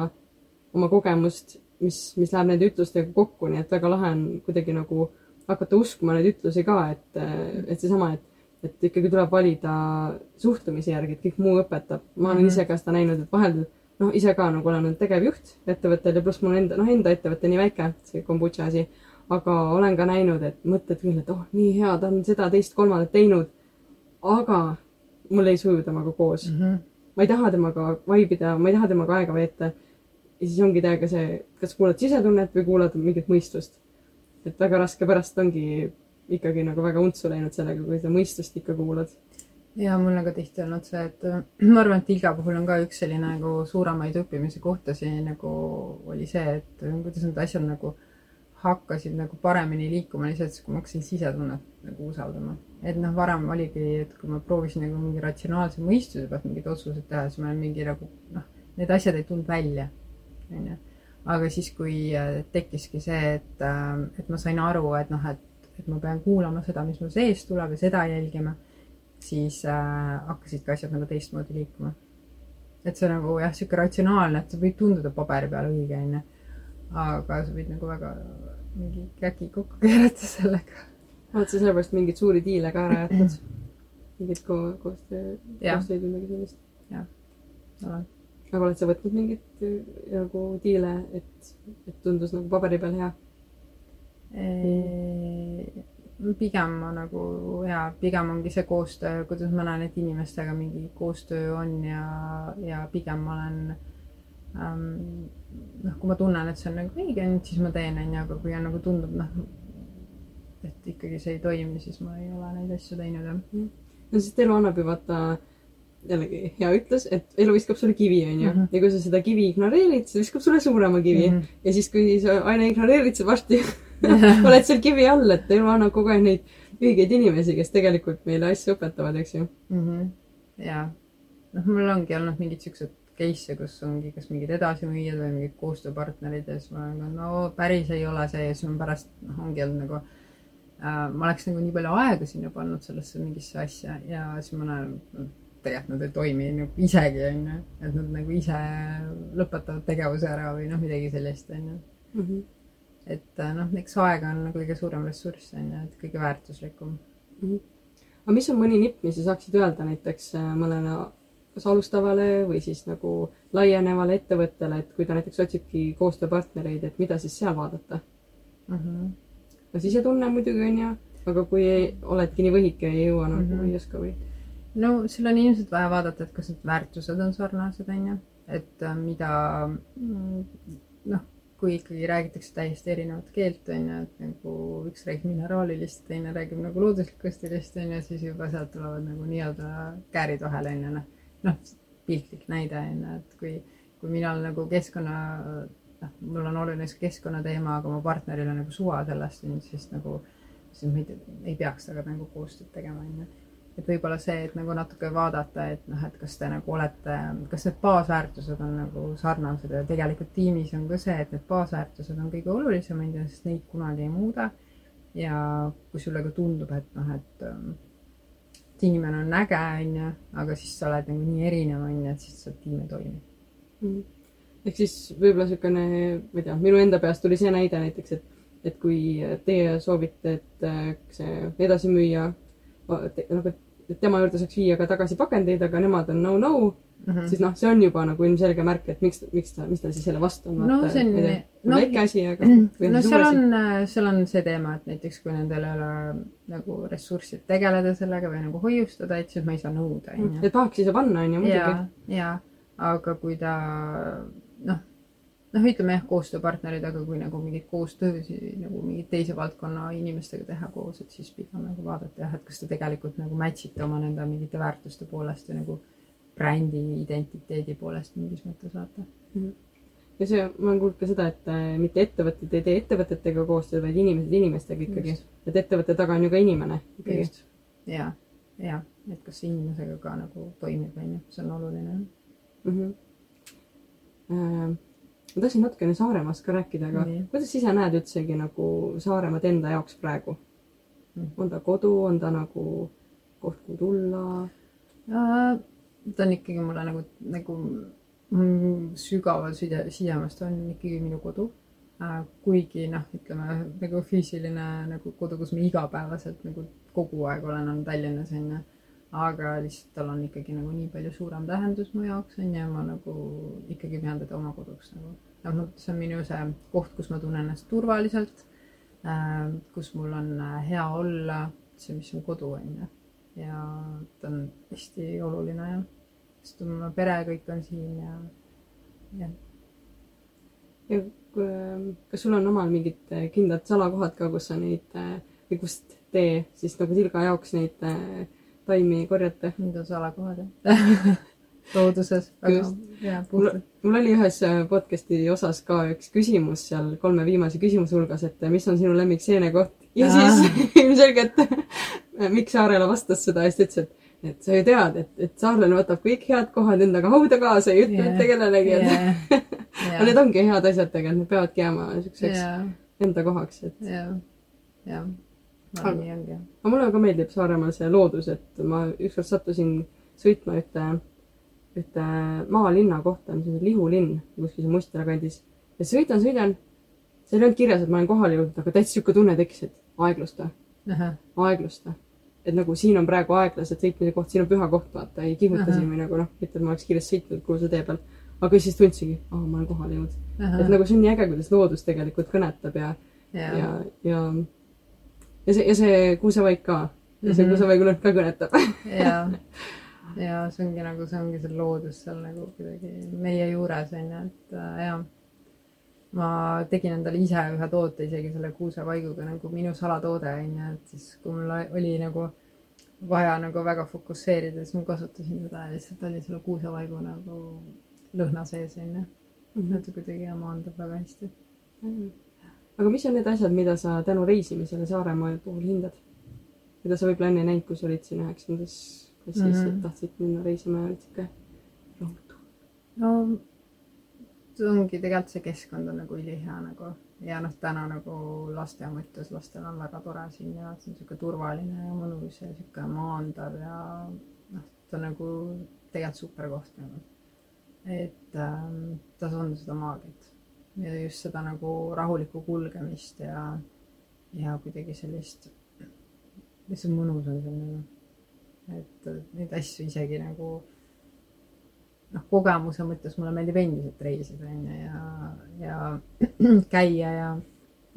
oma kogemust, mis, mis läheb nende ütlustega kokku, nii et väga lahe on kuidagi nagu hakata uskuma neid ütlusi ka, et, et seesama, et, et ikkagi tuleb valida suhtumise järgi, et kõik muu õpetab. ma olen mm -hmm. ise ka seda näinud, et vahel noh, ise ka nagu olen olnud tegevjuht ettevõttel ja pluss mul enda, noh, enda ettevõte nii väike, see kombutša asi. Aga olen ka näinud, et mõtled küll, et oh, nii hea, ta on seda, teist, kolmandat teinud. aga mul ei suju temaga koos mm. -hmm. ma ei taha temaga vaibida, ma ei taha temaga aega veeta. ja siis ongi täiega see, kas kuulad sisetunnet või kuulad mingit mõistust et väga raske pärast ongi ikkagi nagu väga untsu läinud sellega, kui sa mõistust ikka kuulad. ja mul on ka tihti olnud see, et ma arvan, et Ilga puhul on ka üks selline nagu suuremaid õppimise kohtasid nagu oli see, et kuidas need asjad nagu hakkasid nagu paremini liikuma lihtsalt siis, kui ma hakkasin sisetunnet nagu usaldama. et noh, varem oligi, et kui ma proovisin nagu mingi ratsionaalse mõistuse pealt mingeid otsuseid teha, siis ma mingi nagu noh, need asjad ei tulnud välja, onju aga siis, kui äh, tekkiski see, et, äh, et ma sain aru, et noh, et, et ma pean kuulama seda, mis mul seest tuleb ja seda jälgima, siis äh, hakkasidki asjad nagu teistmoodi liikuma. et see nagu jah, sihuke ratsionaalne, et see võib tunduda paberi peal õige, onju. aga sa võid nagu väga mingi käki kokku keerata sellega. oled sa sellepärast mingeid suuri diile ka ära jätnud? mingit ko koostöö, koostööd või midagi sellist? jah, olen aga oled sa võtnud mingeid äh, nagu diile, et, et tundus nagu paberi peal hea? pigem ma nagu ja pigem ongi see koostöö, kuidas ma näen, et inimestega mingi koostöö on ja, ja pigem ma olen ähm, noh, kui ma tunnen, et see on nagu õige, siis ma teen, onju, aga kui on nagu tundub noh, et ikkagi see ei toimi, siis ma ei ole neid asju teinud jah. no sest elu annab ju vaata jällegi hea ütlus, et elu viskab sulle kivi, onju. -hmm. ja kui sa seda kivi ignoreerid, siis viskab sulle suurema kivi mm. -hmm. ja siis, kui sa aina ignoreerid, sa varsti oled seal kivi all, et elu annab kogu aeg neid õigeid inimesi, kes tegelikult meile asju õpetavad, eks ju mm. -hmm. jaa. noh, mul ongi olnud mingid siuksed case'e, kus ongi kas mingid edasimüüjad või mingid koostööpartnerid ja siis ma olen ka, no päris ei ole see ja siis on pärast, noh, ongi olnud nagu äh, ma oleks nagu nii palju aega sinna pannud sellesse mingisse asja ja siis ma näen, tegelikult nad ei toimi nagu isegi onju, et nad nagu ise lõpetavad tegevuse ära või noh, midagi sellist onju. -hmm. et äh, noh, eks aeg on nagu kõige suurem ressurss onju, et kõige väärtuslikum mm. -hmm. aga mis on mõni nipp, mis sa saaksid öelda näiteks äh, mõnele kas alustavale või siis nagu laienevale ettevõttele, et kui ta näiteks otsibki koostööpartnereid, et mida siis seal vaadata mm? -hmm. no sisetunne muidugi onju, aga kui ei, oledki nii võhik ja ei jõua nagu mm -hmm. ei oska või no seal on ilmselt vaja vaadata, et kas need väärtused on sarnased, onju, et äh, mida mm, noh, kui ikkagi räägitakse täiesti erinevat keelt, onju, et nagu üks räägib mineraalilist, teine räägib nagu looduslikust stiilist, onju, siis juba sealt tulevad nagu nii-öelda käärid vahele, onju, noh. Noh, piltlik näide, onju, et kui, kui mina olen nagu keskkonna, noh, mul on oluline see keskkonnateema, aga mu partneril on nagu suva sellest, siis nagu, siis me ei, ei peaks temaga nagu koostööd tegema, onju et võib-olla see, et nagu natuke vaadata, et noh, et kas te nagu olete, kas need baasväärtused on nagu sarnased ja tegelikult tiimis on ka see, et need baasväärtused on kõige olulisemad ja sest neid kunagi ei muuda. ja kui sulle ka tundub, et noh, et ähm, et inimene on äge, onju, aga siis sa oled nagu nii erinev, onju, et siis see tiim ei toimi. Mm.. ehk siis võib-olla niisugune, ma ei tea, minu enda peast tuli see näide näiteks, et, et kui teie soovite, et äh, see edasimüüja nagu, tema juurde saaks viia ka tagasi pakendeid, aga nemad on no-no mm, -hmm. siis noh, see on juba nagu ilmselge märk, et miks, miks ta, mis tal siis selle vastu on. no see on no, väike asi, aga. no seal on, seal on see teema, et näiteks kui nendel ei ole nagu ressurssi tegeleda sellega või nagu hoiustada, et siis ma ei saa nõuda, onju. et tahaks ise panna, onju, muidugi. ja, ja, aga kui ta noh noh, ütleme jah, koostööpartnerid, aga kui nagu mingeid koostöösid nagu mingeid teise valdkonna inimestega teha koos, et siis pigem nagu vaadata jah, et kas te tegelikult nagu match ite oma nende mingite väärtuste poolest ja nagu brändi identiteedi poolest mingis mõttes vaata mm. -hmm ja see, ma olen kuulnud ka seda, et äh, mitte ettevõtted ei tee ettevõtetega koostööd, vaid inimesed inimestega ikkagi. et ettevõtte taga on ju ka inimene ikkagi. ja, ja, et kas see inimesega ka nagu toimib, onju, see on oluline mm. -hmm. Äh, ma tahtsin natukene Saaremaast ka rääkida, aga Nii. kuidas ise näed üldsegi nagu Saaremaad enda jaoks praegu mm.? on ta kodu, on ta nagu koht, kuhu tulla äh,? Ta on ikkagi mulle nagu, nagu sügaval side, sidemest on ikkagi minu kodu äh, kuigi noh, ütleme nagu füüsiline nagu kodu, kus ma igapäevaselt nagu kogu aeg olen olnud Tallinnas onju. aga lihtsalt tal on ikkagi nagu nii palju suurem tähendus mu jaoks onju ja ma nagu ikkagi pean teda oma koduks nagu. noh, see on minu see koht, kus ma tunnen ennast turvaliselt äh,, kus mul on äh, hea olla, see, mis on kodu onju. ja ta on hästi oluline jah, sest mu pere kõik on siin ja, jah ja kas sul on omal mingid äh, kindlad salakohad ka, kus sa neid äh, või kust te siis nagu Tilga jaoks neid äh, taimi korjate? Need on salakohad jah looduses. mul, mul oli ühes podcast'i osas ka üks küsimus seal kolme viimase küsimuse hulgas, et mis on sinu lemmik seenekoht ja Aa. siis ilmselgelt Mikk Saarela vastas seda ja siis ta ütles, et et sa ju tead, et, et saarlane võtab kõik head kohad endaga hauda kaasa, ei ütle yeah. mitte kellelegi, et yeah. aga need ongi head asjad tegelikult, need peavadki jääma siukseks yeah. enda kohaks, et. jah, jah, aga mulle ka meeldib Saaremaal see loodus, et ma ükskord sattusin sõitma ühte, ühte maalinna kohta, mis on Lihulinn, kuskil seal Mustjala kandis. ja sõidan, sõidan, seal ei olnud kirjas, et ma olen kohale jõudnud, aga täitsa sihuke tunne tekkis, et aeglusta, aeglusta et nagu siin on praegu aeglaselt sõitmise koht, siin on püha koht, vaata, ei kihuta siin või nagu noh, mitte et ma oleks kiiresti sõitnud kruusatee peal. aga siis tundsingi, aa, ma olen kohale jõudnud. et nagu see on nii äge, kuidas loodus tegelikult kõnetab ja, ja, ja, ja, ja see, ja see kuusevaik ka. ja see mm -hmm. kuusevaigu ka kõnetab ja, ja see ongi nagu, see ongi see loodus seal nagu kuidagi meie juures on ju, et äh, jah ma tegin endale ise ühe toote isegi selle kuusevaiguga nagu minu salatoode onju, et siis kui mul oli nagu vaja nagu väga fokusseerida, siis ma kasutasin seda ja lihtsalt oli selle kuusevaigu nagu lõhna sees onju -hmm.. et kuidagi maandub väga hästi mm. -hmm. aga mis on need asjad, mida sa tänu reisimisele Saaremaa puhul hindad? mida sa võib-olla enne ei näinud, kui sa olid siin üheksandas klassis mm, -hmm. et tahtsid minna reisima ja olid sihuke rahutu? no ongi tegelikult see keskkond on nagu ülihea nagu ja noh, täna nagu laste mõttes, lastel on väga tore siin ja see on sihuke turvaline ja mõnus ja sihuke maandav ja noh, ta on nagu tegelikult super koht nagu. et ähm, tas on seda maagiat ja just seda nagu rahulikku kulgemist ja, ja kuidagi sellist, lihtsalt mõnus on seal nagu. et neid asju isegi nagu noh, kogemuse mõttes mulle meeldib endiselt reisida, onju, ja, ja käia ja,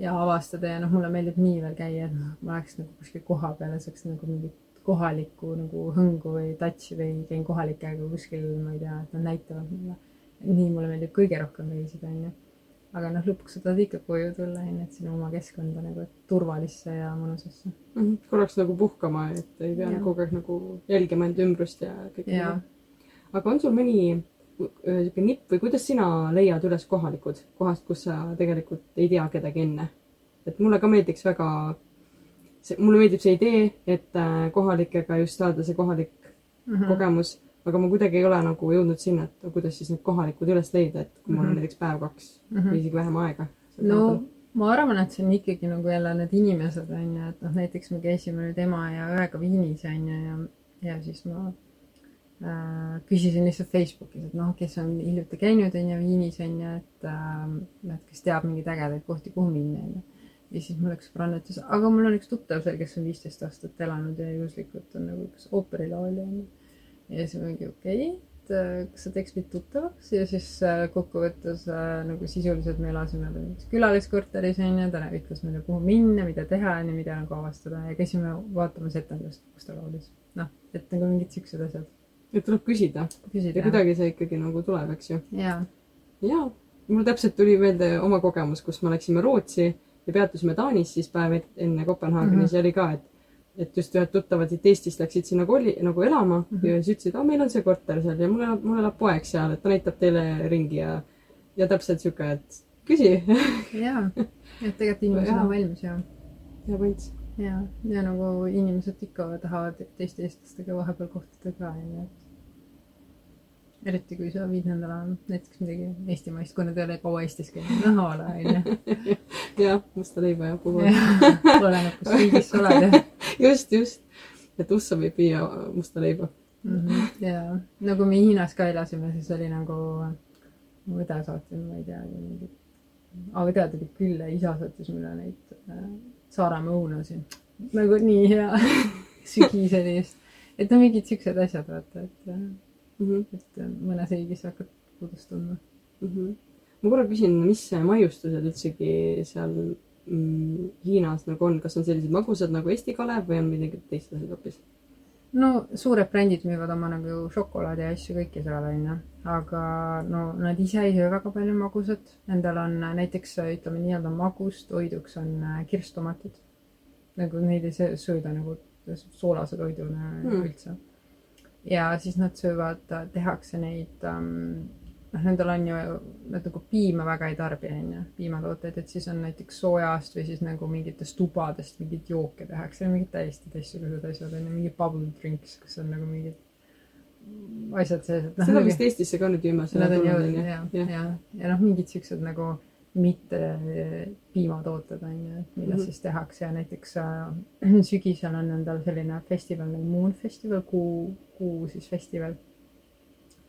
ja avastada ja noh, mulle meeldib nii veel käia, et noh, ma läheks nagu kuskil koha peale, saaks nagu mingit kohalikku nagu hõngu või touch'i või käin kohalikega kuskil, ma ei tea, et nad näitavad mulle. nii mulle meeldib kõige rohkem reisida, onju. aga noh, lõpuks sa tahad ikka koju tulla, onju, et sinna oma keskkonda nagu turvalisse ja mõnusasse mm. -hmm. korraks nagu puhkama, et ei pea kogu aeg nagu jälgima enda ümbrust ja kõike. Aga on sul mõni niisugune nipp või kuidas sina leiad üles kohalikud kohast, kus sa tegelikult ei tea kedagi enne? et mulle ka meeldiks väga, mulle meeldib see idee, et äh, kohalikega just saada see kohalik mm -hmm. kogemus, aga ma kuidagi ei ole nagu jõudnud sinna, et kuidas siis need kohalikud üles leida, et kui mul mm -hmm. on mhm. näiteks päev-kaks mm -hmm. või isegi vähem aega. no ma arvan, et see on ikkagi nagu jälle need inimesed on ju, et noh, näiteks me käisime nüüd ema ja õega Viinis on ju ja, ja siis ma Äh, küsisin lihtsalt Facebookis, et noh, kes on hiljuti käinud, on ju, Viinis on ju, et äh, et kes teab mingeid ägedaid kohti, kuhu minna, on ju. ja siis mul üks sõbranna ütles, aga mul on üks tuttav seal, kes on viisteist aastat elanud ja juhuslikult on nagu üks ooperilaulja, on ju. ja siis mingi okei okay,, et äh, kas sa teeks mind tuttavaks ja siis äh, kokkuvõttes äh, nagu sisuliselt me elasime mingis külaliskorteris, on ju, ta ütles meile, kuhu minna, mida teha, on ju, mida nagu avastada ja käisime vaatamas etendust, kus ta laulis. noh, et nagu mingid siuksed asjad et tuleb küsida, küsida. ja kuidagi see ikkagi nagu tuleb, eks ju. jaa. jaa, mul täpselt tuli meelde oma kogemus, kus me läksime Rootsi ja peatusime Taanis siis päev enne Kopenhaagenis mm -hmm. ja oli ka, et et just ühed tuttavad siit Eestist läksid sinna koli nagu elama mm -hmm. ja siis ütlesid, aa, meil on see korter seal ja mul elab, mul elab poeg seal, et ta näitab teile ringi ja ja täpselt sihuke, et küsi jaa, et tegelikult inimesed on valmis ja. hea point. ja, ja nagu inimesed ikka tahavad teiste eestlastega vahepeal kohtuda ka onju, et eriti kui sa viid nendele näiteks midagi eestimaist, kui nad ei ole kaua Eestis käinud, noh ole onju. jah, musta leiba jah, puhul. oleneb, kus riigis sa oled just, just, et ussa võib viia musta leiba mm. -hmm. ja, no kui me Hiinas ka elasime, siis oli nagu, mu õde saatis, ma ei teagi, mingit aga tead, et küll isa saatis mulle neid äh, Saaremaa õunasid. nagu nii hea sügiseni just. et no mingid siuksed asjad, vaata, et mm, -hmm. et mõnes riigis hakkad puudust tundma mm. -hmm. ma korra küsin, mis maiustused üldsegi seal mm, Hiinas nagu on, kas on sellised magusad nagu Eesti Kalev või on midagi teist asjad hoopis? no suured brändid müüvad oma nagu šokolaadi ja asju kõike seal onju, aga no nad ise ei söö väga palju magusat. Nendel on näiteks ütleme nii-öelda magust toiduks on äh, kirstomatid. nagu neid ei sööda nagu soolase toiduna hmm. üldse. Ja siis nad söövad, tehakse neid ähm, noh, nendel on ju, nad nagu piima väga ei tarbi, onju, piimatooteid, et siis on näiteks soojast või siis nagu mingitest tubadest mingeid jooke tehakse, mingid täiesti teistsugused asjad onju, mingi bubble drinks, kus on nagu mingid asjad sees, et noh. seda vist Eestisse ka nüüd viimasel ajal tulnud onju. ja, ja, ja, ja noh, mingid siuksed nagu mitte piimatooted onju, et millest mm -hmm. siis tehakse ja näiteks äh, sügisel on nendel selline festival nagu Moon Festival, kuu, kuu siis festival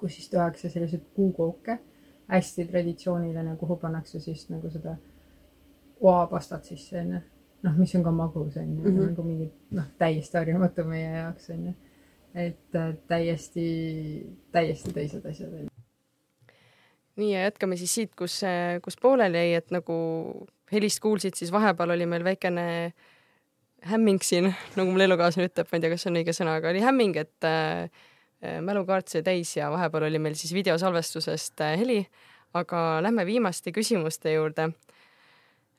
kus siis tehakse selliseid puukooke, hästi traditsiooniline, kuhu pannakse siis nagu seda oapastat sisse onju. noh, mis on ka magus onju mm, -hmm. nagu mingi noh, täiesti harjumatu meie jaoks onju. et äh, täiesti, täiesti teised asjad onju. Nii ja jätkame siis siit, kus, kus pooleli jäi, et nagu helist kuulsid, siis vahepeal oli meil väikene hämming siin, nagu mul elukaaslane ütleb, ma ei tea, kas see on õige sõna, aga oli hämming, et äh, mälukaart sai täis ja vahepeal oli meil siis videosalvestusest äh, heli, aga lähme viimaste küsimuste juurde.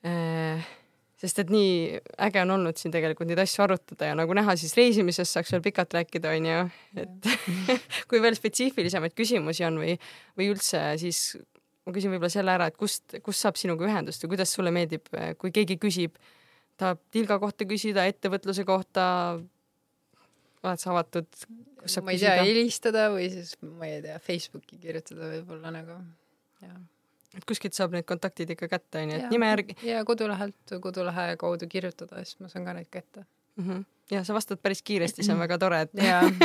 Äh, sest et nii äge on olnud siin tegelikult neid asju arutada ja nagu näha, siis reisimisest saaks veel pikalt rääkida, onju, et kui veel spetsiifilisemaid küsimusi on või, või üldse, siis ma küsin võib-olla selle ära, et kust, kust saab sinuga ühendust või kuidas sulle meeldib, kui keegi küsib, tahab tilga kohta küsida, ettevõtluse kohta, oled sa avatud? ma ei tea, helistada või siis ma ei tea, Facebooki kirjutada võib-olla nagu, jah. Et kuskilt saab need kontaktid ikka kätte, onju, et nime järgi. ja kodulehelt, kodulehe kaudu kirjutada, siis ma saan ka neid kätte mm. -hmm. ja sa vastad päris kiiresti, see on väga tore, et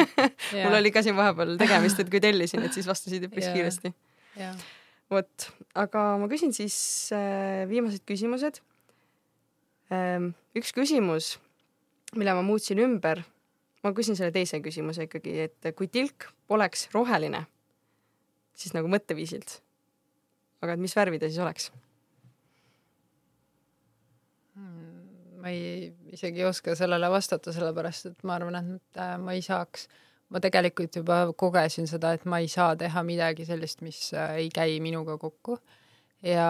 mul oli ka siin vahepeal tegemist, et kui tellisin, et siis vastasid üpris kiiresti. vot, aga ma küsin siis äh, viimased küsimused ähm,. üks küsimus, mille ma muutsin ümber ma küsin selle teise küsimuse ikkagi, et kui tilk poleks roheline, siis nagu mõtteviisilt, aga et mis värvi ta siis oleks hmm,? ma ei, isegi ei oska sellele vastata, sellepärast et ma arvan, et äh, ma ei saaks, ma tegelikult juba kogesin seda, et ma ei saa teha midagi sellist, mis äh, ei käi minuga kokku. ja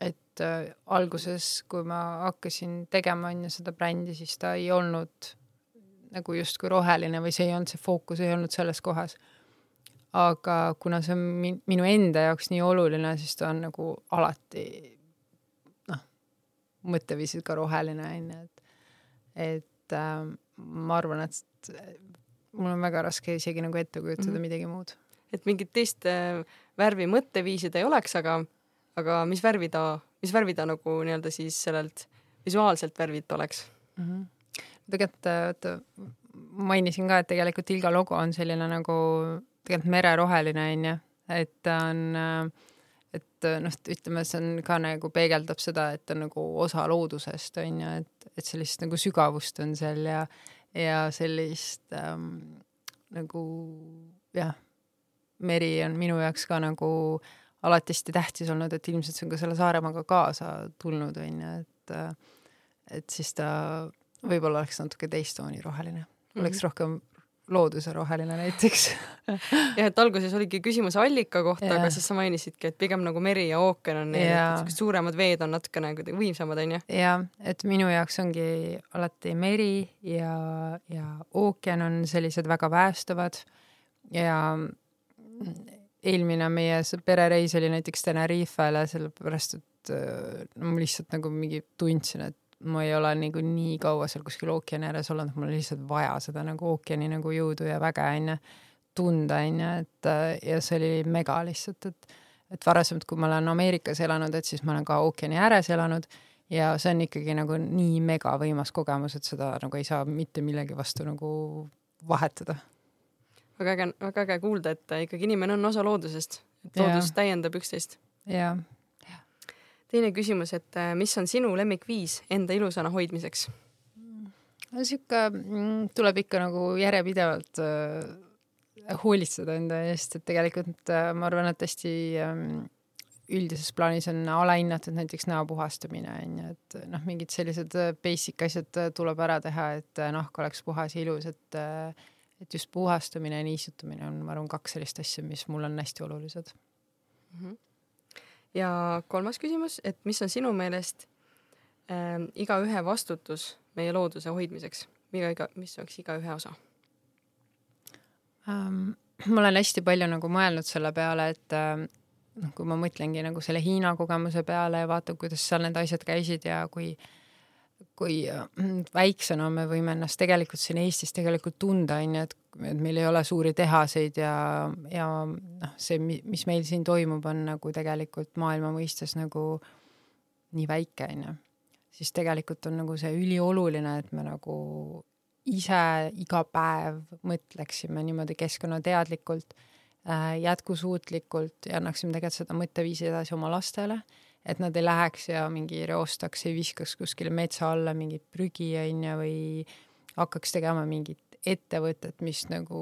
et äh, alguses, kui ma hakkasin tegema onju seda brändi, siis ta ei olnud nagu justkui roheline või see ei olnud see fookus, ei olnud selles kohas. Aga kuna see on min minu enda jaoks nii oluline, siis ta on nagu alati noh, mõtteviisilt ka roheline onju, et, et äh, ma arvan, et mul on väga raske isegi nagu ette kujutada mm -hmm. midagi muud. et mingit teist äh, värvi mõtteviisi ta ei oleks, aga, aga mis värvi ta, mis värvi ta nagu nii-öelda siis sellelt visuaalselt värvilt oleks mm? -hmm tegelikult vaata, mainisin ka, et tegelikult Ilga logo on selline nagu tegelikult mereroheline onju, et ta on, et noh, ütleme, see on ka nagu peegeldab seda, et ta on nagu osa loodusest onju, et, et sellist nagu sügavust on seal ja, ja sellist ähm, nagu jah, meri on minu jaoks ka nagu alati hästi tähtis olnud, et ilmselt see on ka selle Saaremaaga kaasa tulnud onju, et et siis ta võib-olla oleks natuke teist tooni roheline. Mm, -hmm. oleks rohkem looduse roheline näiteks. Jah, et alguses oligi küsimus allika kohta, aga siis sa mainisidki, et pigem nagu meri ja ookean on need suuremad veed on natukene kuidagi võimsamad, onju. jah, et minu jaoks ongi alati meri ja, ja ookean on sellised väga päästavad ja eelmine meie perereis oli näiteks Tenerifele, sellepärast et no ma lihtsalt nagu mingi tundsin, et ma ei ole nagu nii kaua seal kuskil ookeani ääres olnud, mul on lihtsalt vaja seda nagu ookeani nagu jõudu ja väge onju tunda onju, et ja see oli mega lihtsalt, et et varasemalt, kui ma olen Ameerikas elanud, et siis ma olen ka ookeani ääres elanud ja see on ikkagi nagu nii mega võimas kogemus, et seda nagu ei saa mitte millegi vastu nagu vahetada. väga äge, väga äge kuulda, et ikkagi inimene on osa loodusest, et loodus ja. täiendab üksteist. jah teine küsimus, et äh, mis on sinu lemmikviis enda ilusana hoidmiseks? no sihuke mm, tuleb ikka nagu järjepidevalt äh, hoolitseda enda eest, et tegelikult äh, ma arvan, et hästi äh, üldises plaanis on alahinnatud näiteks näo puhastamine on ju, et noh, mingid sellised basic asjad tuleb ära teha, et nahk oleks puhas ja ilus, et et just puhastamine ja niisutamine on, ma arvan, kaks sellist asja, mis mulle on hästi olulised mm. -hmm. Ja kolmas küsimus, et mis on sinu meelest äh, igaühe vastutus meie looduse hoidmiseks, iga, iga, mis oleks igaühe osa um,? ma olen hästi palju nagu mõelnud selle peale, et äh, noh, kui ma mõtlengi nagu selle Hiina kogemuse peale ja vaatan, kuidas seal need asjad käisid ja kui kui mm, väiksena me võime ennast tegelikult siin Eestis tegelikult tunda, on ju, et, et meil ei ole suuri tehaseid ja, ja noh, see, mis meil siin toimub, on nagu tegelikult maailma mõistes nagu nii väike, on ju. siis tegelikult on nagu see ülioluline, et me nagu ise iga päev mõtleksime niimoodi keskkonnateadlikult Äh, jätkusuutlikult ja annaksime tegelikult seda mõtteviisi edasi oma lastele, et nad ei läheks ja mingi reostaks, ei viskaks kuskile metsa alla mingit prügi onju või hakkaks tegema mingit ettevõtet, mis nagu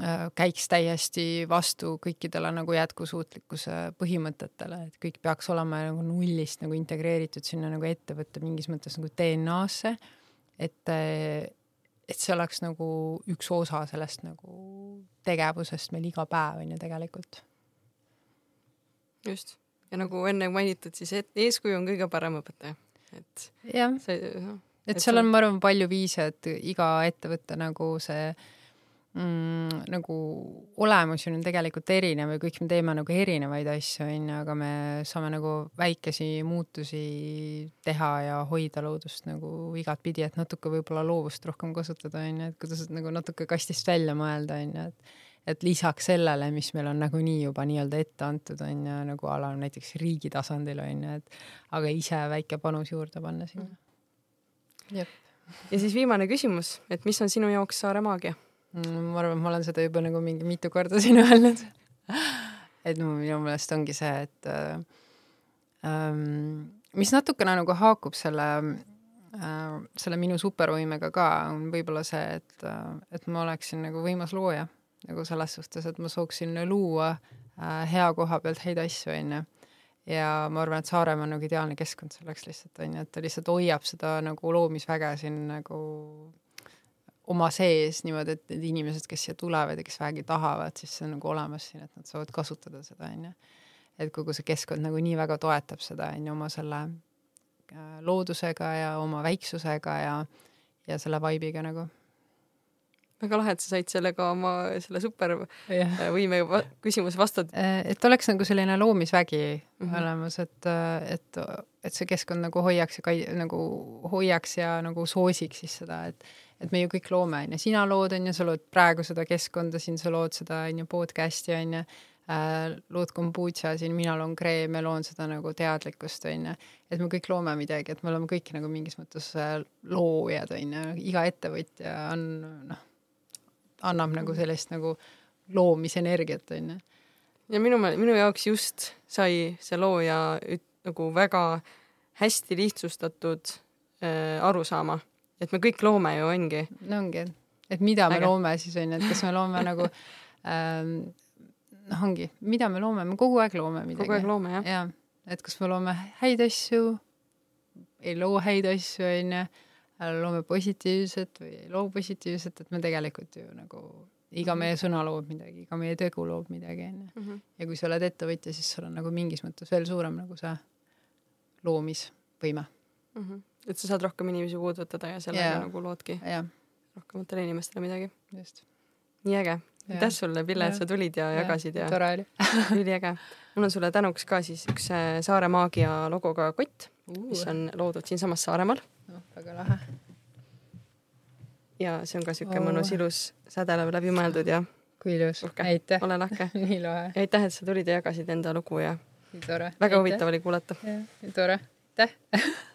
äh, käiks täiesti vastu kõikidele nagu jätkusuutlikkuse põhimõtetele, et kõik peaks olema nagu nullist nagu integreeritud sinna nagu ettevõtte mingis mõttes nagu DNA-sse, et et see oleks nagu üks osa sellest nagu tegevusest meil iga päev on ju tegelikult. just, ja nagu enne mainitud, siis et eeskuju on kõige parem õpetaja, et. jah, et seal on, ma arvan, palju viise, et iga ettevõte nagu see mm, nagu olemus on tegelikult erinev ja kõik me teeme nagu erinevaid asju, onju, aga me saame nagu väikesi muutusi teha ja hoida loodust nagu igatpidi, et natuke võib-olla loovust rohkem kasutada, onju, et kuidas nagu natuke kastist välja mõelda, onju, et et lisaks sellele, mis meil on nagunii juba nii-öelda ette antud, on ju, nagu ala näiteks riigi tasandil on ju, et aga ise väike panus juurde panna sinna. ja siis viimane küsimus, et mis on sinu jaoks Saare maagia? Mm, ma arvan, et ma olen seda juba nagu mingi mitu korda siin öelnud. et minu meelest ongi see, et äh, ähm, mis natukene nagu haakub selle äh,, selle minu supervõimega ka, on võib-olla see, et äh,, et ma oleksin nagu võimas looja nagu selles suhtes, et ma sooksin luua äh, hea koha pealt häid asju, onju ja ma arvan, et Saaremaa on nagu ideaalne keskkond selleks lihtsalt onju, et ta lihtsalt hoiab seda nagu loomisväge siin nagu oma sees niimoodi, et need inimesed, kes siia tulevad ja kes vähegi tahavad, siis see on nagu olemas siin, et nad saavad kasutada seda, onju. et kogu see keskkond nagu nii väga toetab seda, onju, oma selle äh, loodusega ja oma väiksusega ja, ja selle vibe'iga nagu väga lahe, et sa said sellega oma selle supervõime yeah. va küsimuse vastata. Äh, et oleks nagu selline loomisvägi mm -hmm. olemas, et, et, et see keskkond nagu hoiaks ja kai-, nagu hoiaks ja nagu soosiks siis seda, et et me ju kõik loome, on ju, sina lood, on ju, sa lood praegu seda keskkonda siin, sa lood seda, on ju, podcast'i, on ju äh,, lood kombutša siin, mina loon kreeme, loon seda nagu teadlikkust, on ju. et me kõik loome midagi, et me oleme kõik nagu mingis mõttes äh, loojad, on ju, iga ettevõtja on noh annab nagu mm. sellist nagu loomisenergiat, onju. ja minu, minu jaoks just sai see looja nagu väga hästi lihtsustatud äh, arusaama, et me kõik loome ju, ongi. no ongi, et mida me Äge. loome siis onju, et kas me loome nagu ähm, noh, ongi, mida me loome, me kogu aeg loome midagi. kogu aeg loome, jah. jah, et kas me loome häid asju, ei loo häid asju, onju loome positiivset või ei loo positiivset, et me tegelikult ju nagu iga meie sõna loob midagi, iga meie tegu loob midagi, onju. Mhm. ja kui sa oled ettevõtja, siis sul on nagu mingis mõttes veel suurem nagu see loomisvõime mm. -hmm. et sa saad rohkem inimesi puudutada ja sellega yeah. nagu loodki yeah. rohkematele inimestele midagi. just. nii äge. aitäh sulle, Pille, et sa tulid ja, ja jagasid ja. tore oli üliäge. mul on sulle tänuks ka siis üks äh, Saare Maagia logoga kott uh., mis on loodud siinsamas Saaremaal väga lahe. ja see on ka siuke oh. mõnus ilus sädelev läbimõeldud ja. kui ilus, aitäh. ole lahke nii lahe. aitäh, et sa tulid ja jagasid enda lugu ja. väga huvitav oli kuulata. tore, aitäh